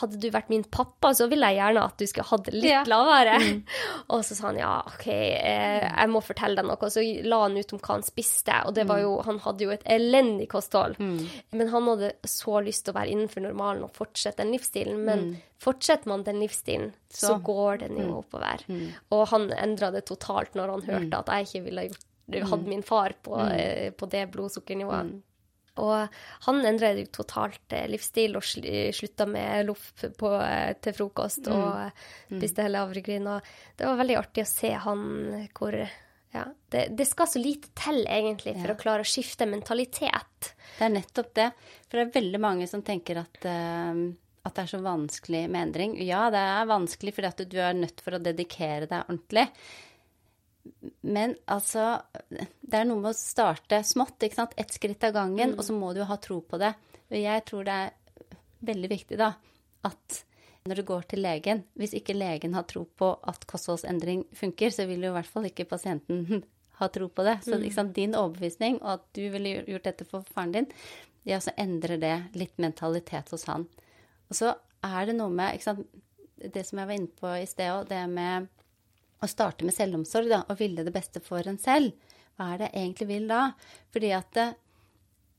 hadde du vært min pappa, så ville jeg gjerne at du skulle hatt det litt Ja. lavere. [laughs] Og så sa han ja, OK, eh, jeg må fortelle deg noe. Og så la han ut om hva han spiste, og det var jo, han hadde jo et elendig kosthold. Men han hadde så lyst til å være innenfor normalen og fortsette den livsstilen. Men fortsetter man den livsstilen, så, Så. går den jo oppover. Og han endra det totalt når han hørte at jeg ikke ville gjort hadde min far på, eh, på det blodsukkernivået. Og han endret jo totalt eh, livsstil og sl slutta med loff eh, til frokost og mm. spiste hele havregryn. Og det var veldig artig å se han hvor ja, det, det, skal så lite til, egentlig, for ja. å klare å skifte mentalitet. Det er nettopp det. For det er veldig mange som tenker at, uh, at det er så vanskelig med endring. Ja, det er vanskelig fordi at du er nødt for å dedikere deg ordentlig. Men altså Det er noe med å starte smått, ikke sant. Ett skritt av gangen, mm. og så må du jo ha tro på det. Og jeg tror det er veldig viktig, da, at når du går til legen Hvis ikke legen har tro på at kostholdsendring funker, så vil jo i hvert fall ikke pasienten [laughs] ha tro på det. Så liksom, din overbevisning, og at du ville gjort dette for faren din, ja, så endrer det litt mentalitet hos han. Og så er det noe med sant, det som jeg var inne på i sted òg, det med å starte med selvomsorg da, og ville det beste for en selv. Hva er det jeg egentlig vil da? Fordi at det,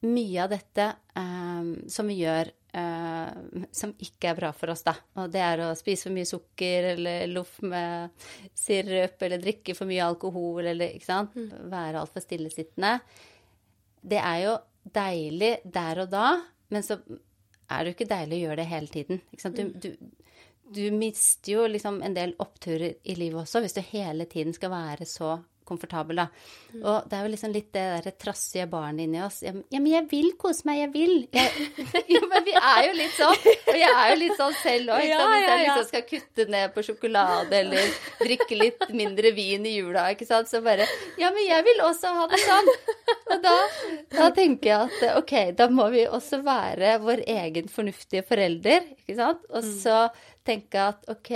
mye av dette eh, som vi gjør eh, som ikke er bra for oss, da, og det er å spise for mye sukker eller loff med sirup eller drikke for mye alkohol eller ikke sant, mm. være altfor stillesittende, det er jo deilig der og da, men så er det jo ikke deilig å gjøre det hele tiden. Du, mm. du, du mister jo liksom en del oppturer i livet også hvis du hele tiden skal være så komfortabel, da. Mm. Og det er jo liksom litt det derre trassige barnet inni oss. Ja, men jeg vil kose meg, jeg vil. Jeg, [laughs] ja, men vi er jo litt sånn. Og jeg er jo litt sånn selv òg, sant. Hvis jeg liksom skal kutte ned på sjokolade eller drikke litt mindre vin i jula, ikke sant, så bare Ja, men jeg vil også ha det sånn. Og da, da tenker jeg at ok, da må vi også være vår egen fornuftige forelder, ikke sant. Og mm. Tenke at OK,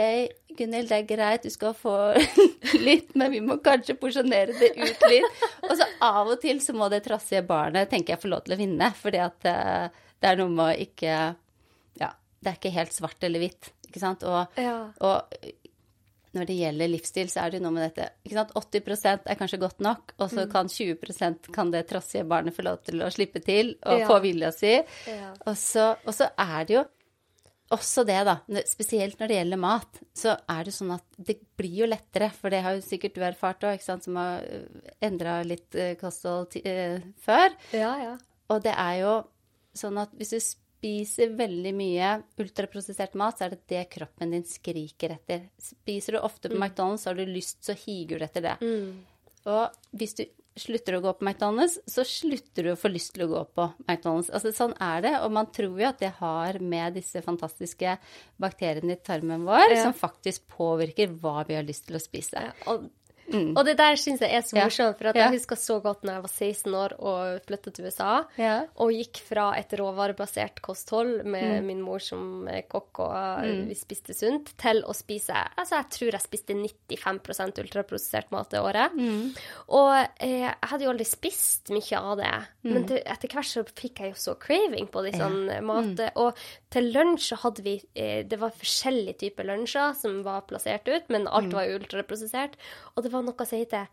Gunhild, det er greit, du skal få [laughs] litt, men vi må kanskje porsjonere det ut litt. Og så av og til så må det trassige barnet, tenker jeg, få lov til å vinne. Fordi at uh, det er noe med å ikke Ja, det er ikke helt svart eller hvitt, ikke sant. Og, ja. og når det gjelder livsstil, så er det jo noe med dette ikke sant? 80% er kanskje godt nok, og så mm. kan 20% kan det trassige barnet få lov til å slippe til og ja. få vilja si. Ja. Og, så, og, så, er det jo også det, da, spesielt når det gjelder mat, så er det sånn at det blir jo lettere, for det har jo sikkert du erfart òg, som har øh, endra litt øh, kosthold uh, før. Ja, ja. Og det er jo sånn at hvis du spiser veldig mye ultraprosessert mat, så er det det kroppen din skriker etter. Spiser du ofte på mm. McDonald's, så har du lyst, så higer du etter det. Mm. Og hvis du slutter å gå på McDonald's, så slutter du å få lyst til å gå på McDonald's. Altså, sånn er det, og man tror jo at det har med disse fantastiske bakteriene i tarmen vår, ja. som faktisk påvirker hva vi har lyst til å spise. Ja, og Mm. Og det der syns jeg er så morsomt, for jeg husker så godt når jeg var 16 år og flytta til USA, og gikk fra et råvarebasert kosthold med mm. min mor som kokk, og mm. vi spiste sunt, til å spise Altså, jeg tror jeg spiste 95% ultraprosessert mat det året. Mm. Og eh, jeg hadde jo aldri spist mye av det, men mm. til, etter hvert så fikk jeg jo så craving på litt sånn ja. mat. Mm. Og til lunsj så hadde vi eh, Det var forskjellige typer lunsjer som var plassert ut, men alt var jo ultraprosessert. Og det var noe som heter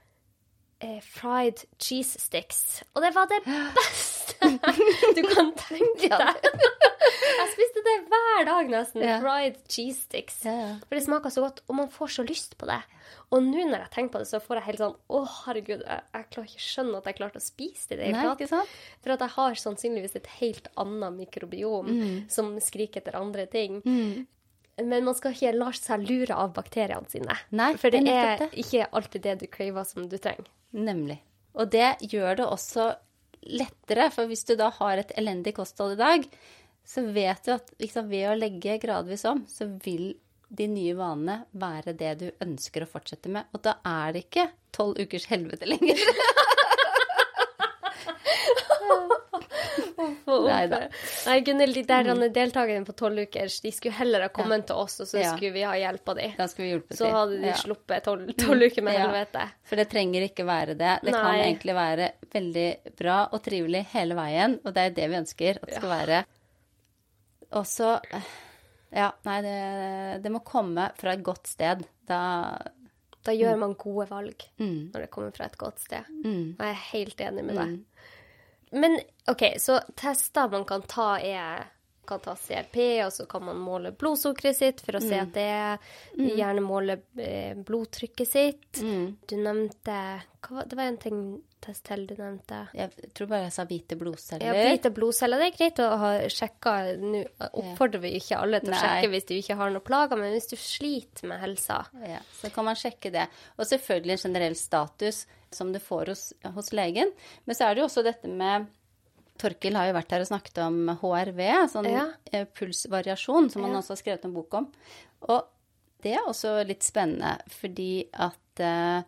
eh, fried cheese sticks. Og det var det beste du kan tenke deg. Jeg spiste det hver dag nesten. Ja. Fried cheese sticks. Ja. For det smaker så godt, og man får så lyst på det. Og nå når jeg tenker på det, så får jeg helt sånn Å, herregud, jeg, jeg klarer ikke skjønne at jeg klarte å spise det i Nei, ikke sant? For at jeg har sannsynligvis et helt annet mikrobiom mm. som skriker etter andre ting. Mm. Men man skal ikke la seg lure av bakteriene sine. Nei, For det er ikke alltid det du craver som du trenger. Nemlig. Og det gjør det også lettere, for hvis du da har et elendig kosthold i dag, så vet du at liksom, ved å legge gradvis om, så vil de nye vanene være det du ønsker å fortsette med. Og da er det ikke tolv ukers helvete lenger. [laughs] Nei da. Nei, Gunhild, de der mm. deltakerne på tolvukers, de skulle heller ha kommet ja. til oss, og så ja. skulle vi ha hjelpa de. Da skulle vi hjulpet så hadde de ja. sluppet tolv uker med helvete. For det trenger ikke være det. Det Nei. kan egentlig være veldig bra og trivelig hele veien, og det er det vi ønsker at det skal være. Og så Ja, nei, det, det, må komme fra et godt sted. Da Da gjør mm. man gode valg mm. når det kommer fra et godt sted. Mm. Og jeg er helt enig med deg. Mm. Men OK, så tester man kan ta, er kan ta CRP, og så kan man måle blodsukkeret sitt for å se at det er Gjerne måle eh, blodtrykket sitt. Du nevnte hva, Det var en ting test til du nevnte. Jeg tror bare jeg sa hvite blodceller. Ja, hvite blodceller. Det er greit å ha sjekka. Nå oppfordrer vi ikke alle til å sjekke hvis du ikke har noe plager, men hvis du sliter med helsa Ja, så kan man sjekke det. Og selvfølgelig en generell status som du får hos, hos legen. Men så er det jo også dette med Torkil har jo vært her og snakket om HRV, sånn Ja. eh, pulsvariasjon, som han Ja. også har skrevet en bok om. Og det er også litt spennende, fordi at uh,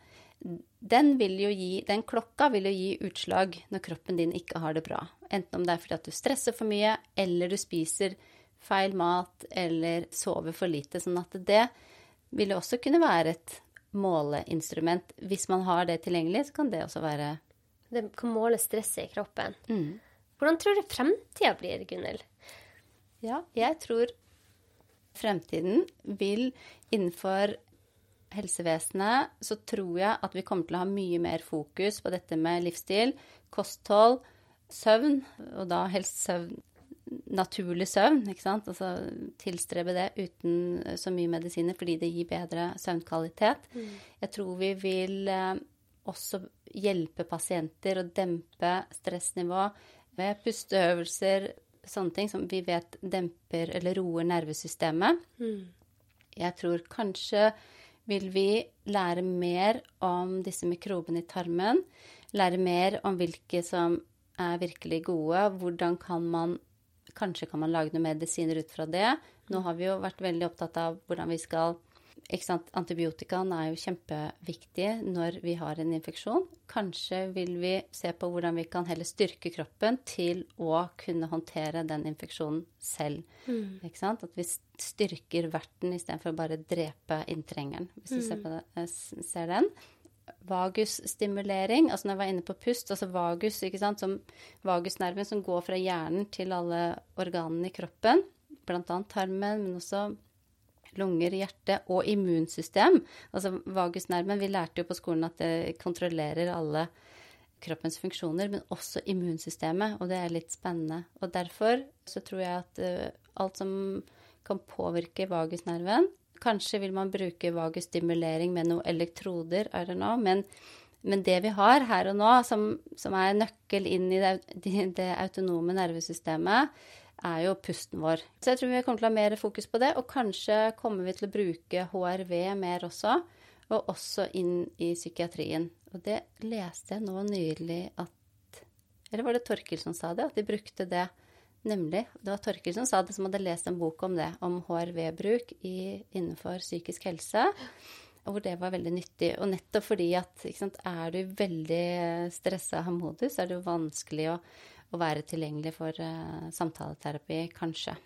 den vil jo gi Den klokka vil jo gi utslag når kroppen din ikke har det bra. Enten om det er fordi at du stresser for mye, eller du spiser feil mat, eller sover for lite. Sånn at det vil jo også kunne være et måleinstrument. Hvis man har det tilgjengelig, så kan det også være Det kan måle stresset i kroppen. mm. Hvordan tror du fremtida blir, Gunhild? Ja, jeg tror fremtiden vil innenfor helsevesenet så tror jeg at vi kommer til å ha mye mer fokus på dette med livsstil, kosthold, søvn, og da helst søvn naturlig søvn, ikke sant? Altså tilstrebe det uten så mye medisiner fordi det gir bedre søvnkvalitet. Jeg tror vi vil eh, også hjelpe pasienter å dempe stressnivå ved pusteøvelser, sånne ting som vi vet demper eller roer nervesystemet. Jeg tror kanskje vil vi lære mer om disse mikrobene i tarmen. Lære mer om hvilke som er virkelig gode. Hvordan kan man Kanskje kan man lage noen medisiner ut fra det. Nå har vi jo vært veldig opptatt av hvordan vi skal? Antibiotikaen er jo kjempeviktig når vi har en infeksjon. Kanskje vil vi se på hvordan vi kan heller styrke kroppen til å kunne håndtere den infeksjonen selv. Sant? At vi styrker verten istedenfor å bare drepe inntrengeren, hvis du ser, på det, eh, ser den. Vagusstimulering, altså når jeg var inne på pust, altså vagus, ikke sant, som vagusnerven som går fra hjernen til alle organene i kroppen, annet tarmen, men også lunger, hjerte og immunsystem. Altså vagusnerven, vi lærte jo på skolen at det kontrollerer alle kroppens funksjoner, men også immunsystemet, og det er litt spennende. Og derfor så tror jeg at eh, alt som kan påvirke vagusnerven Kanskje vil man bruke vagustimulering med noen elektroder, I don't know, men, men det vi har her og nå, som, som er nøkkel inn i det, det autonome nervesystemet, er jo pusten vår. Så jeg tror vi kommer til å ha mer fokus på det, og kanskje kommer vi til å bruke HRV mer også, og også inn i psykiatrien. Og det leste jeg nå nylig at Eller var det Torkel som sa det? At de brukte det. Nemlig. Det var Torkel som sa det, som hadde lest en bok om det, om HRV-bruk innenfor psykisk helse. Og hvor det var veldig nyttig. Og nettopp fordi at ikke sant, er du veldig stressa av modus, så er det jo vanskelig å, å være tilgjengelig for uh, samtaleterapi, kanskje.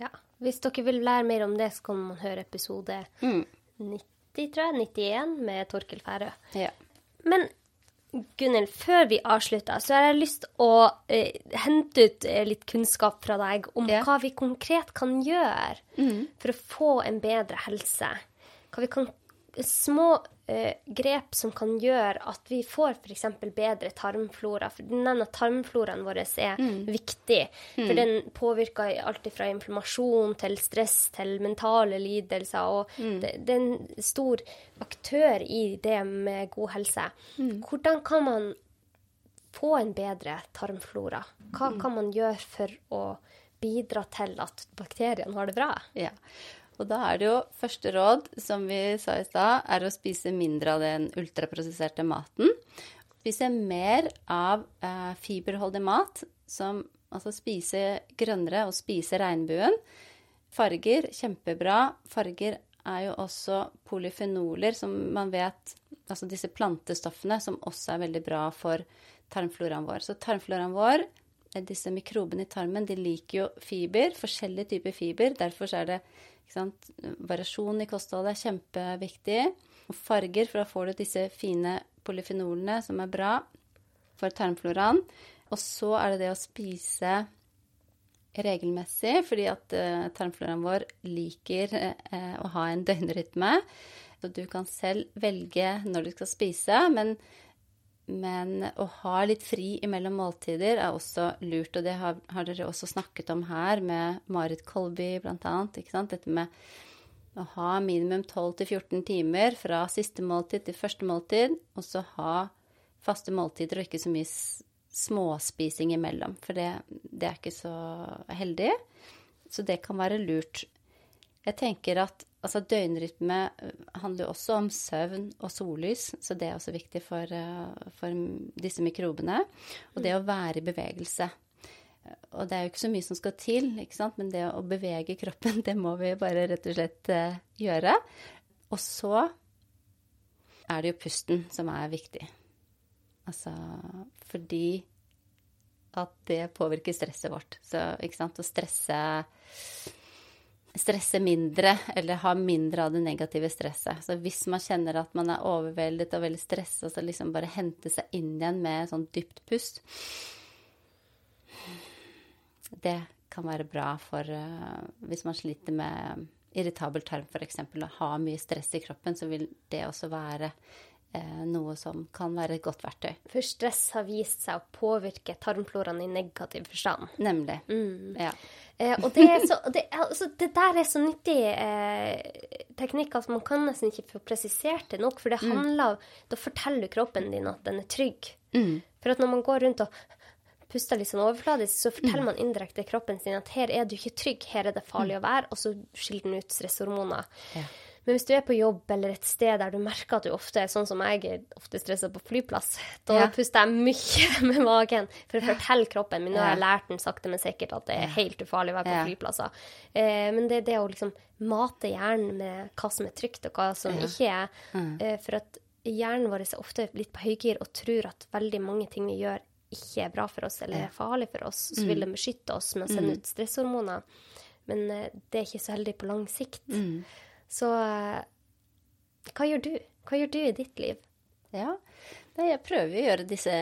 Ja. Hvis dere vil lære mer om det, så kan man høre episode 90, tror jeg, 91 med Torkel Færø. Ja. Men Gunhild, før vi avslutter, så har jeg lyst å eh, hente ut eh, litt kunnskap fra deg om Ja. hva vi konkret kan gjøre for å få en bedre helse. Hva vi kan, små eh, grep som kan gjøre at vi får f.eks. bedre tarmflora. For denne tarmfloraen vår er viktig, for den påvirker alt fra inflammasjon til stress til mentale lidelser. Og det, det er en stor aktør i det med god helse. Hvordan kan man få en bedre tarmflora? Hva kan man gjøre for å bidra til at bakteriene har det bra? Ja. Og da er det jo første råd, som vi sa i stad, er å spise mindre av den ultraprosesserte maten. Spise mer av eh, fiberholdig mat, som altså spise grønnere og spise regnbuen. Farger, kjempebra. Farger er jo også polyfenoler, som man vet Altså disse plantestoffene som også er veldig bra for tarmfloraen vår. Så tarmfloraen vår, eh, disse mikrobene i tarmen, de liker jo fiber, forskjellige typer fiber. Derfor er det variasjon i kostholdet er kjempeviktig. Og farger, for da får du disse fine polyfenolene som er bra for tarmfloraen. Og så er det det å spise regelmessig, fordi at uh, tarmfloraen vår liker uh, å ha en døgnrytme. Så du kan selv velge når du skal spise, men men å ha litt fri imellom måltider er også lurt, og det har, har dere også snakket om her med Marit Kolby blant sant? Dette med å ha minimum 12-14 timer fra siste måltid til første måltid, og så ha faste måltider og ikke så mye småspising imellom. For det, det er ikke så heldig. Så det kan være lurt. Jeg tenker at altså døgnrytme eh, handler jo også om søvn og sollys, så det er også viktig for, eh, for disse mikrobene. Og det å være i bevegelse. Og det er jo ikke så mye som skal til, men det å bevege kroppen, [laughs] det må vi bare rett og slett uh, gjøre. Og så er det jo pusten som er viktig. Altså fordi at det påvirker stresset vårt. Så ikke sant, å stresse stresse mindre, eller ha mindre av det negative stresset. Så hvis man kjenner at man er overveldet og veldig stressa, så liksom bare hente seg inn igjen med sånn dypt pust det kan være bra for uh, hvis man sliter med irritabel tarm f.eks. og har mye stress i kroppen, så vil det også være noe som kan være et godt verktøy. For stress har vist seg å påvirke tarmfloraen i negativ forstand. Nemlig. Mm. Ja. Eh, og det, så, det, altså, det, der er så nyttig eh, teknikk at man kan nesten ikke få presisert det nok. For det mm. handler mm. Da forteller kroppen din at den er trygg. Mm. For at når man går rundt og puster litt sånn overfladisk, så forteller mm. man indirekte kroppen sin at her er du ikke trygg, her er det farlig å være, og så skiller den ut stresshormoner. Ja. Men hvis du er på jobb eller et sted der du merker at du ofte er sånn som jeg er ofte stressa på flyplass, [laughs] da ja. puster jeg mye [laughs] med magen for å fortelle kroppen min. Nå har jeg lært den sakte, men sikkert at det er helt ufarlig å være på flyplasser. Eh, men det er det å liksom mate hjernen med hva som er trygt, og hva som ikke er. Mm. Eh, for at hjernen vår er ofte litt på høygir og tror at veldig mange ting vi gjør, ikke er bra for oss eller er farlig for oss, så vil mm. de beskytte oss med å sende mm. ut stresshormoner. Men uh, det er ikke så heldig på lang sikt. Mm. Så uh, hva gjør du? Hva gjør du i ditt liv? Ja, jeg prøver å gjøre disse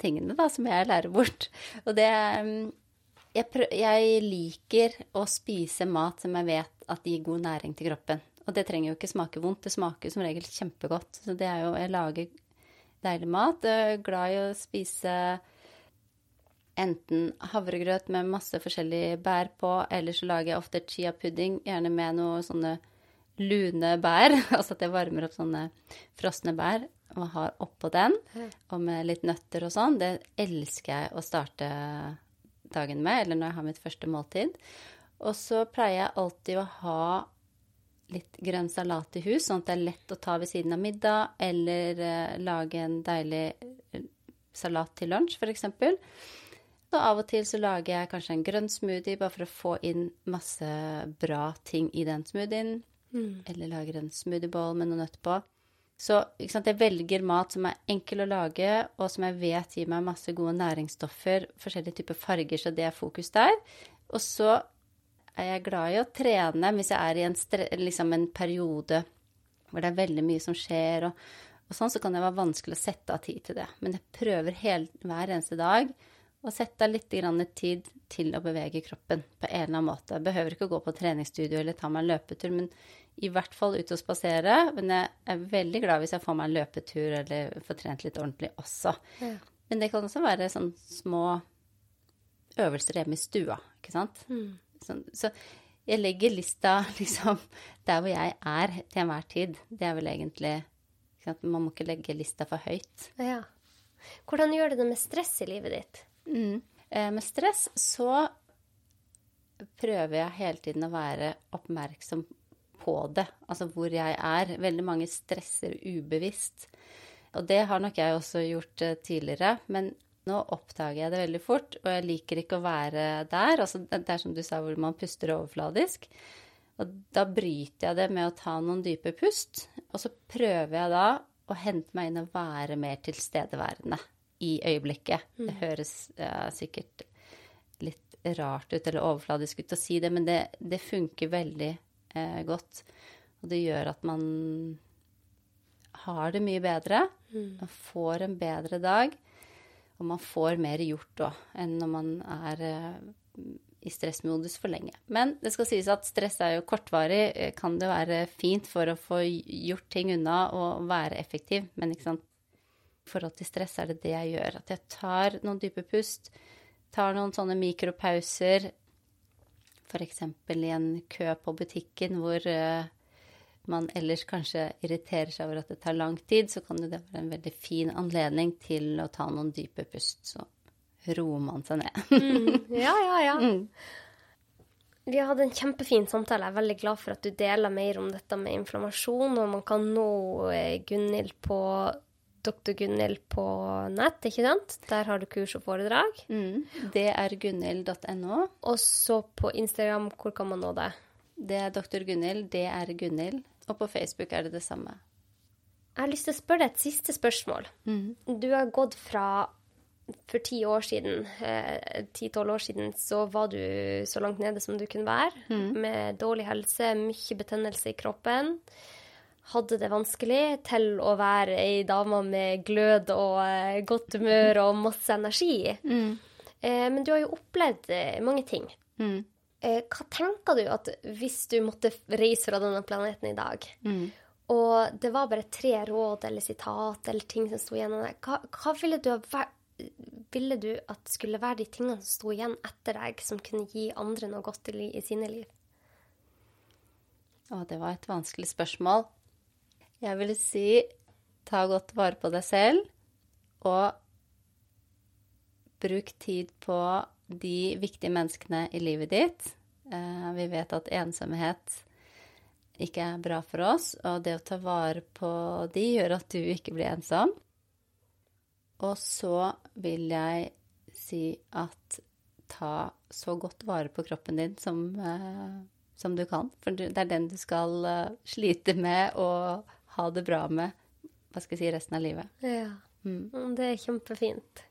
tingene da, som jeg lærer bort. Og det mm, jeg, prøver, jeg liker å spise mat som jeg vet at gir god næring til kroppen. Og det trenger jo ikke smake vondt, det smaker som regel kjempegodt. Så det er jo Jeg lager deilig mat. Jeg er glad i å spise enten havregrøt med masse forskjellige bær på, eller så lager jeg ofte chia-pudding, gjerne med noe sånne lune bær. [laughs] Altså at jeg varmer opp sånne frosne bær og har oppå den, og med litt nøtter og sånn. Det elsker jeg å starte dagen med, eller når jeg har mitt første måltid. Og så pleier jeg alltid å ha litt grønn salat i hus, sånn at det er lett å ta ved siden av middag, eller eh, lage en deilig eh, salat til lunsj, f.eks. Og av og til så lager jeg kanskje en grønn smoothie bare for å få inn masse bra ting i den smoothien. Mm. Eller lager en smoothiebowl med noe nøtter på. Så sant, jeg velger mat som er enkel å lage, og som jeg vet gir meg masse gode næringsstoffer, forskjellige typer farger, så det er fokus der. Og så er jeg glad i å trene hvis jeg er i en, liksom en periode hvor det er veldig mye som skjer, og, og, sånn, så kan det være vanskelig å sette av tid til det. Men jeg prøver helt, hver eneste dag å sette av litt tid til å bevege kroppen på en eller annen måte. Jeg behøver ikke å gå på treningsstudio eller ta meg en løpetur, men i hvert fall ut og spasere. Men jeg er veldig glad hvis jeg får meg en løpetur eller får trent litt ordentlig også. Ja. Men det kan også være sånn små øvelser hjemme i stua, ikke sant. Mm. Sånn, så jeg legger lista [laughs] liksom der hvor jeg er til enhver tid. Det er vel egentlig Man må ikke legge lista for høyt. Ja. Hvordan gjør du det med stress i livet ditt? Mm. Eh, med stress så prøver jeg hele tiden å være oppmerksom på det, altså hvor jeg er. Veldig mange stresser ubevisst. Og det har nok jeg også gjort eh, tidligere, men nå oppdager jeg det veldig fort, og jeg liker ikke å være der. Altså, det er som du sa, hvor man puster overfladisk. Og da bryter jeg det med å ta noen dype pust, og så prøver jeg da å hente meg inn og være mer tilstedeværende i øyeblikket. Mm. Det høres uh, sikkert litt rart ut eller overfladisk ut å si det, men det, det funker veldig uh, godt. Og det gjør at man har det mye bedre. Mm. Man får en bedre dag. Og man får mer gjort òg enn når man er uh, i stressmodus for lenge. Men det skal sies at stress er jo kortvarig. Kan det være fint for å få gjort ting unna og være effektiv, men ikke sant I forhold til stress er det det jeg gjør. At jeg tar noen dype pust, tar noen sånne mikropauser. F.eks. i en kø på butikken hvor uh, man ellers kanskje irriterer seg over at det tar lang tid, så kan jo det være en veldig fin anledning til å ta noen dype pust. Så roer man seg ned. mm, ja, ja, ja. [laughs] Mm. Vi har hatt en kjempefin samtale. Jeg er veldig glad for at du deler mer om dette med inflammasjon. Og man kan nå eh, Gunhild på Dr. Gunhild på nett, ikke sant? Der har du kurs og foredrag. Mm, det er gunhild.no. Og så på Instagram, hvor kan man nå det? Det er Dr. Gunhild, det er Gunhild. Og på Facebook er det det samme. Jeg har lyst til å spørre deg et siste spørsmål. Mm. Du har gått fra for ti år siden, eh, ti-tolv år siden, så var du så langt nede som du kunne være. Mm. Med dårlig helse, mye betennelse i kroppen. Hadde det vanskelig til å være ei dame med glød og eh, godt humør og masse energi. Mm. Eh, men du har jo opplevd mange ting. Mm. Hva tenker du at hvis du måtte reise fra denne planeten i dag, mm. og det var bare tre råd eller sitat eller ting som sto igjen hva, hva ville du ville du at skulle være de tingene som sto igjen etter deg, som kunne gi andre noe godt i, i sine liv? Å, det var et vanskelig spørsmål. Jeg ville si ta godt vare på deg selv, og bruk tid på de viktige menneskene i livet ditt. Eh, vi vet at ensomhet ikke er bra for oss, og det å ta vare på de gjør at du ikke blir ensom. Og så vil jeg si at ta så godt vare på kroppen din som, eh, som du kan. For det er den du skal eh, slite med og ha det bra med hva skal jeg si, resten av livet. Ja, mm. mm. det er kjempefint.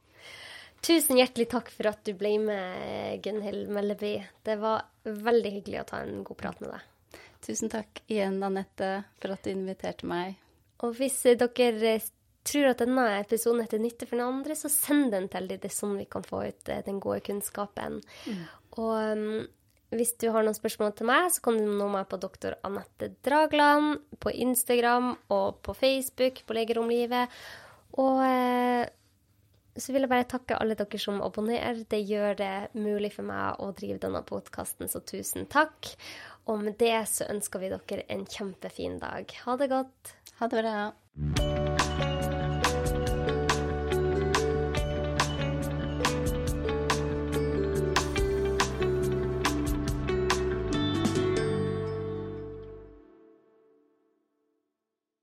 Tusen hjertelig takk for at du ble med, Gunhild Melleby. Det var veldig hyggelig å ta en god prat med deg. Tusen takk igjen, Anette, for at du inviterte meg. Og hvis dere tror at denne episoden er til nytte for noen andre, så send den til dem. Det er sånn vi kan få ut eh, den gode kunnskapen. Mm. Og um, hvis du har noen spørsmål til meg, så kan du nå meg på doktor Anette Dragland på Instagram og på Facebook på Legeromlivet. Og eh, så vil jeg bare takke alle dere som abonnerer. Det gjør det mulig for meg å drive denne podkasten, så tusen takk. Og med det så ønsker vi dere en kjempefin dag. Ha det godt. Ha det bra.